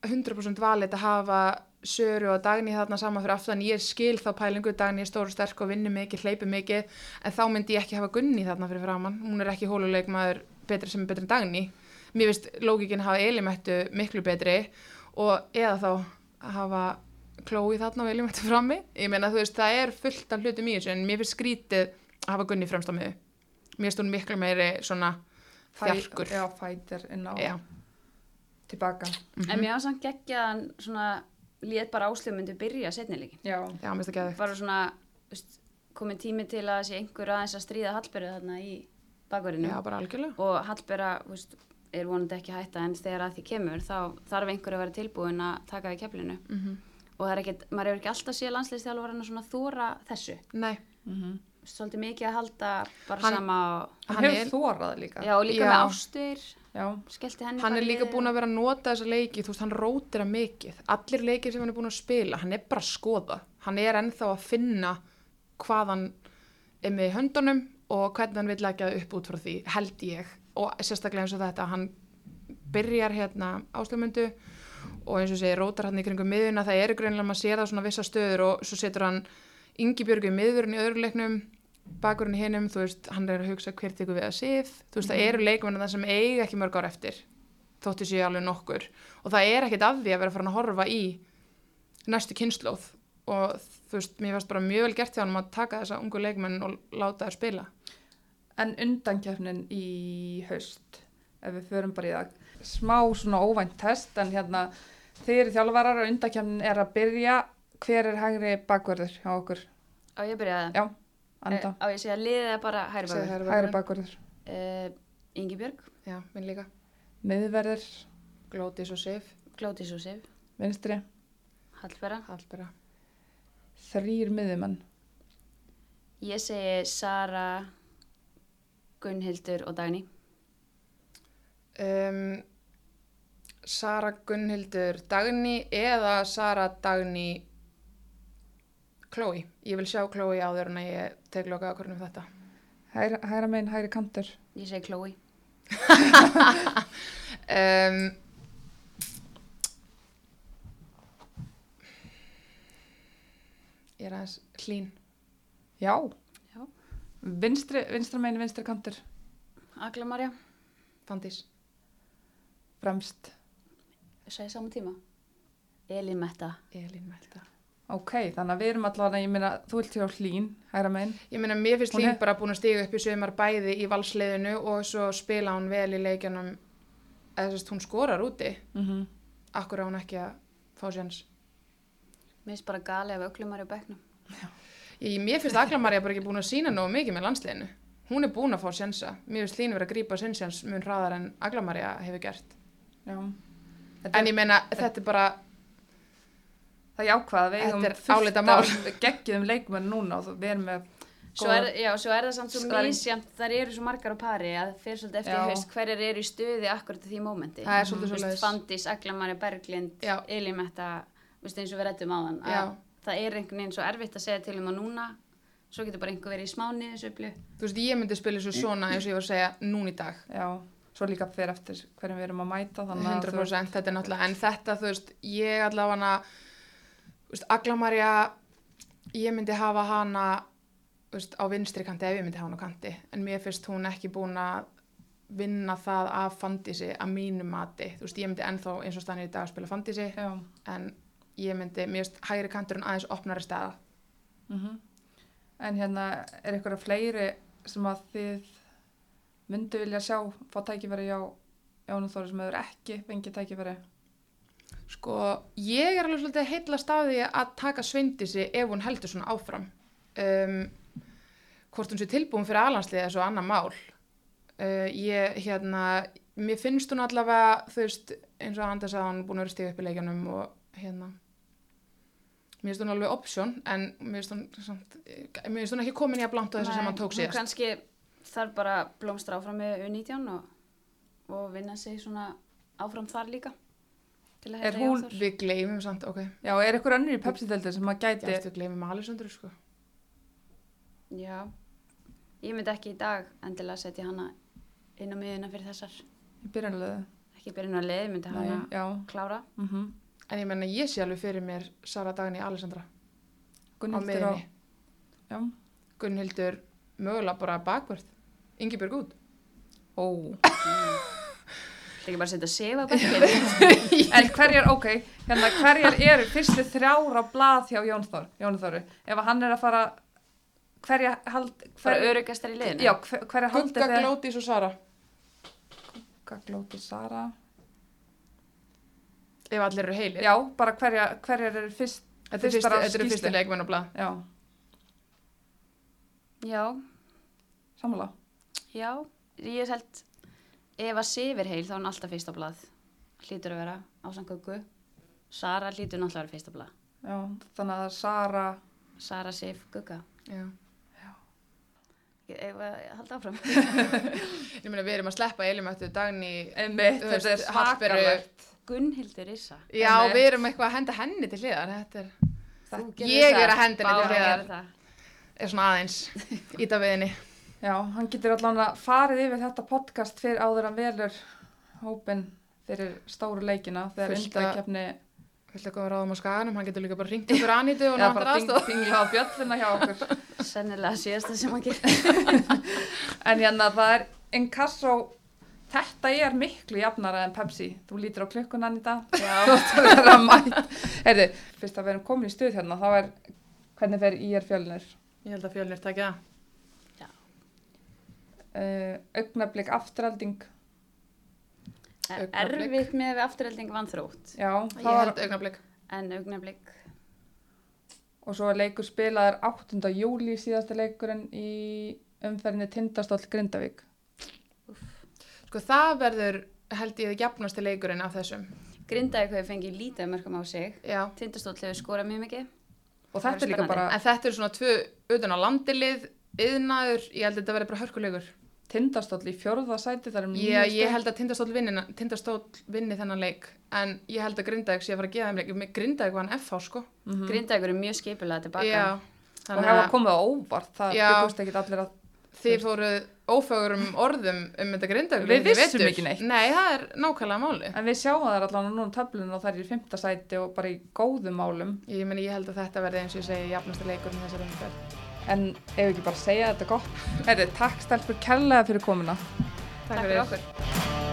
100% valið að hafa Söru og Dagný þarna saman fyrir aftan, ég skil þá pælingu Dagný er stór og sterk og vinnur mikið, hleypur mikið en þá myndi ég ekki hafa Gunni þarna fyrir framann hún er ekki hóluleikmaður betri sem er betri en Dagný. Mér finnst lógikin hafa Elimættu miklu betri og eða þá hafa Chloe þarna og Elimættu frammi ég meina þú veist það er fullt af hlutum í þessu en mér finnst skrítið að hafa Gunni fremst á miðu mér finnst hún miklu meiri svona þjarkur Já, fætir inn á Já. tilbaka. En mér var samt geggjaðan svona lét bara áslöf myndi byrja setnileikin. Já. Já, mér finnst það geðveikt. Bara svona, veist, komið tími til að sé einhver aðeins að stríða Hallbergu þarna í bakverðinu. Já, bara algjörlega. Og Hallberga, veist, er vonandi ekki hætta en þegar að því kemur þá þarf einhver að vera tilbúin að taka við keflinu. Mm Og það er ekkert, maður hefur ekki alltaf séð landsliðstjálfarinn svona þóra þessu. Nei, Mm Svolítið mikið að halda bara Hann- sama og, Hann, Hann hefur þórað líka. já, og líka Já. með ástur, Já. skellti henni hann er líka búin að vera að nota þessa leiki, þú veist, hann rótir að mikið. Allir leikir sem hann er búin að spila, hann er bara að skoða. Hann er ennþá að finna hvað hann er með í höndunum og hvernig hann vil leggja upp út frá því, held ég. Og sérstaklega eins og þetta, hann byrjar hérna áslöfmundu og eins og segir, rótar hann í kringum miðuna, það eru greinilega, maður sér það svona vissa stöður og svo setur hann Ingi Björgu í miðurinn í öðru leiknum, bakurinn í hinum, þú veist, hann er að hugsa hver tekur við að sif, þú veist, það eru leikmennar það sem eiga ekki mörg ár eftir, þótti séu alveg nokkur. Og það er ekkit af því að vera farin að horfa í næstu kynnslóð og þú veist, mér varst bara mjög vel gert hann að taka þessa ungu leikmenn og láta þær spila. En undankjöfnin í haust, ef við förum bara í það, smá svona óvænt test, en hérna þið eru þjálfarar og undankjöfnin er að byrja, hver er hægri bakverður hjá okkur? Á ég byrjaði Já, anda, Á ég segja liðið bara hægri hægri bakvörður. bakverður. Uh, Ingi Björg, Já, minn líka. Miðverðir, Glótis og Sif, Glótis og Sif, vinstri, Hallberga. Hallbera. þrýr miðjumenn. Ég segi Sara, Gunnhildur og Dagný. Um, Sara Gunnhildur Dagný eða Sara Dagný Chloe. Ég vil sjá Chloe áður en ég tek loka ákvörðunum um þetta. Hægra, hægra megin, hægri kantur. Ég segi Chloe. Um, ég er aðeins hlín. Já. Já. Vinstri, vinstra megin, vinstri kantur. Agla Marja, Fandís. Fremst. Segi saman tíma. Elin Metta. Elín Melda. Ok, þannig að við erum allavega, ég meina, þú vilt hjá hlín, hægra megin. Ég meina, mér finnst Hún Hlín er- bara búin að stiga upp í sögumar bæði í valsliðinu og svo spila hún vel í leikjanum eða þess að hún skorar úti. Mm -hmm. Akkur á hún ekki að fá séns. Mér finnst bara gali af Öglu Marja Becknum. Ég, mér finnst Aglamarja bara ekki búin að sína nógu mikið með landsliðinu. Hún er búin að fá sjensa. Mér finnst Hlín vera að grípa sinn sjens mun hraðar en Aglamarja hefur gert. Já. En ég meina, þetta er bara, Það er jákvæða, við Þetta eigum er álitamál. geggjum leikmenn núna og við erum með Svo er, já, svo er það samt svo misjæmt, þar eru svo margar á pari að fyrir svolítið eftir Já. haust hverjar eru í stöði akkurat í því mómenti. það er svolítið Þú veist. Fandís, Agla Marja Berglind, Já. Elin Metta, veist eins og við rættum á þann. Það er einhvern veginn svo erfitt að segja til um að núna, svo getur bara einhver verið í smá niðursöflu. Þú veist, ég myndi spila svo svona eins og ég var að segja núna í dag. Já, svo líka fyrir eftir hverjum við erum að mæta þannig að þú- 100% þetta er náttúrulega, en þetta, þú veist, ég allavega, þú veist, Aglamarja, ég myndi hafa hana, veist, á vinstri kanti ef ég myndi hafa hana á kanti, en mér finnst hún ekki búin að vinna það af fandísi að mínu mati, þú veist, ég myndi ennþá eins og stannir í dag að spila fandísi, en ég myndi, mér finnst hægri kanturinn aðeins opnari staða. mhm. En hérna, er eitthvað fleiri sem að þið myndu vilja sjá fá tækifæri hjá Jónu Þóri sem hefur ekki fengið tækifæri? Sko, ég er alveg svolítið heilla staði að taka sveindisi ef hún heldur svona áfram. Um, hvort hún sé tilbúin fyrir alansliði er svo annað mál. Uh, ég, hérna, mér finnst hún allavega, þú veist, eins og Anders að hann búin að vera stíð upp í leikjanum og hérna, mér finnst hún alveg option, en mér finnst hún, mér finnst hún ekki komin í að blantu þessu sem hann tók Hún síðast. kannski þarf bara að blómstra áfram með U19 og, og vinna sig svona áfram þar líka. Til að Er hún-. Við gleymum samt, ok, Já, er eitthvað önnur í Pepsi-deldi sem að gæti gæti við gleymum Alessandru, sko. Já, ég myndi ekki í dag endilega setja hana inn á miðuna fyrir þessar. í byrjanlega? Ekki byrjun að leiði, myndi hana Já, klára. mhm. En ég menna, ég sé alveg fyrir mér Sara Dagný Alessandra á Gunnhildur og, miðinni. já, Gunnhildur mögulega bara bakvörð. Ingibjörg út. ó. Það ekki bara að setja sefa bækir. En hverjar, ok, hérna hverjar eru fyrstu þrjára blað hjá Jón Þór, Jón Þóru? Ef að hann er að fara, hverja hald, Bara hver, örugastar í liðinu. já, hver, hverja haldið Gugga, þið? Glódís og Sara. Glóti Sara. Ef allir eru heilir. Já, bara hverja, hverjar eru fyrst, Þetta er eru fyrsti leikmenn og blað. já, Já, sammála. já. Ég held, ef að Sifir heil þá er hann alltaf fyrsta blað. Hlýtur að vera ásang Guggu. Sara hlýtur náttúrulega að vera fyrsta blað. Já, þannig að Sara, Sara, Sif, Gugga. Já. Ef að halda áfram. Ég meina, við erum að sleppa er veist, Hallberu. svakalegt. Gunnhildur Issa. Já, Einmitt. við erum eitthvað að henda henni til hliðar. Þetta er, Ég það. er að henda henni til hliðar. er svona aðeins íta við henni. Já, hann getur allan að farið yfir þetta podcast fyrir áður hann velur hópin fyrir stóru leikina þegar að- Viltu að koma ráðum á skaganum, hann getur líka bara ringt ykkur Anítu og náttúrulega bara aðstof. pingla á bjöllina hjá okkur. Sennilega síðasta sem hann gerir. En hérna það er inkasso, þetta er miklu jafnara en Pepsi. Þú lítur á klukkunan í dag. Já. Þú ætti að vera mætt. Heyrðu, fyrst að við erum komin í stuð hérna, þá er hvernig fer í er fjölnir. Ég held að fjölnir takja það. Uh, augnablik afturhalding. Augnablik. Erfitt með við afturhelding vanþrótt. Já, Ég það var, held augnablik. En augnablik, og svo leikur spilaður 8. júli síðasta leikurinn í umferðinni Tindastóll Grindavík. Sko það verður, held ég, jafnasti leikurinn af þessum. Grindavík hefur fengið lítið mörgum á sig. Já. Tindastóll hefur skorað mjög mikið. Og þetta er líka bara En þetta er svona tvö utan á landilið, yðnaður, ég held að þetta verður bara hörkuleikur. Tindastóll í fjórða sæti, það er um Ég, ég held að Tindastóll vinni, Tindastóll vinni þennan leik, en ég held að Grindavík sé að fara að gefa þeim leik. Með Grindavík var hann FH, sko. mm -hmm. Grindavík eru mjög skipulega tilbaka. Já. Og Þannig hefa að komið á óvart, það byggust ekki allir að... þið fóruð ófögurum orðum um þetta Grindavík. Við vissum ekki neitt. Nei, það er nákvæmlega máli. En við sjáum það allan núna töflun og það er í fymta sæti og bara í góðum málum. Ég meni, ég held að þetta verði eins og ég segi jafnasti En ef ekki bara segja þetta gott. Herri, takk stelpur kærlega fyrir komuna. Takk fyrir okkur.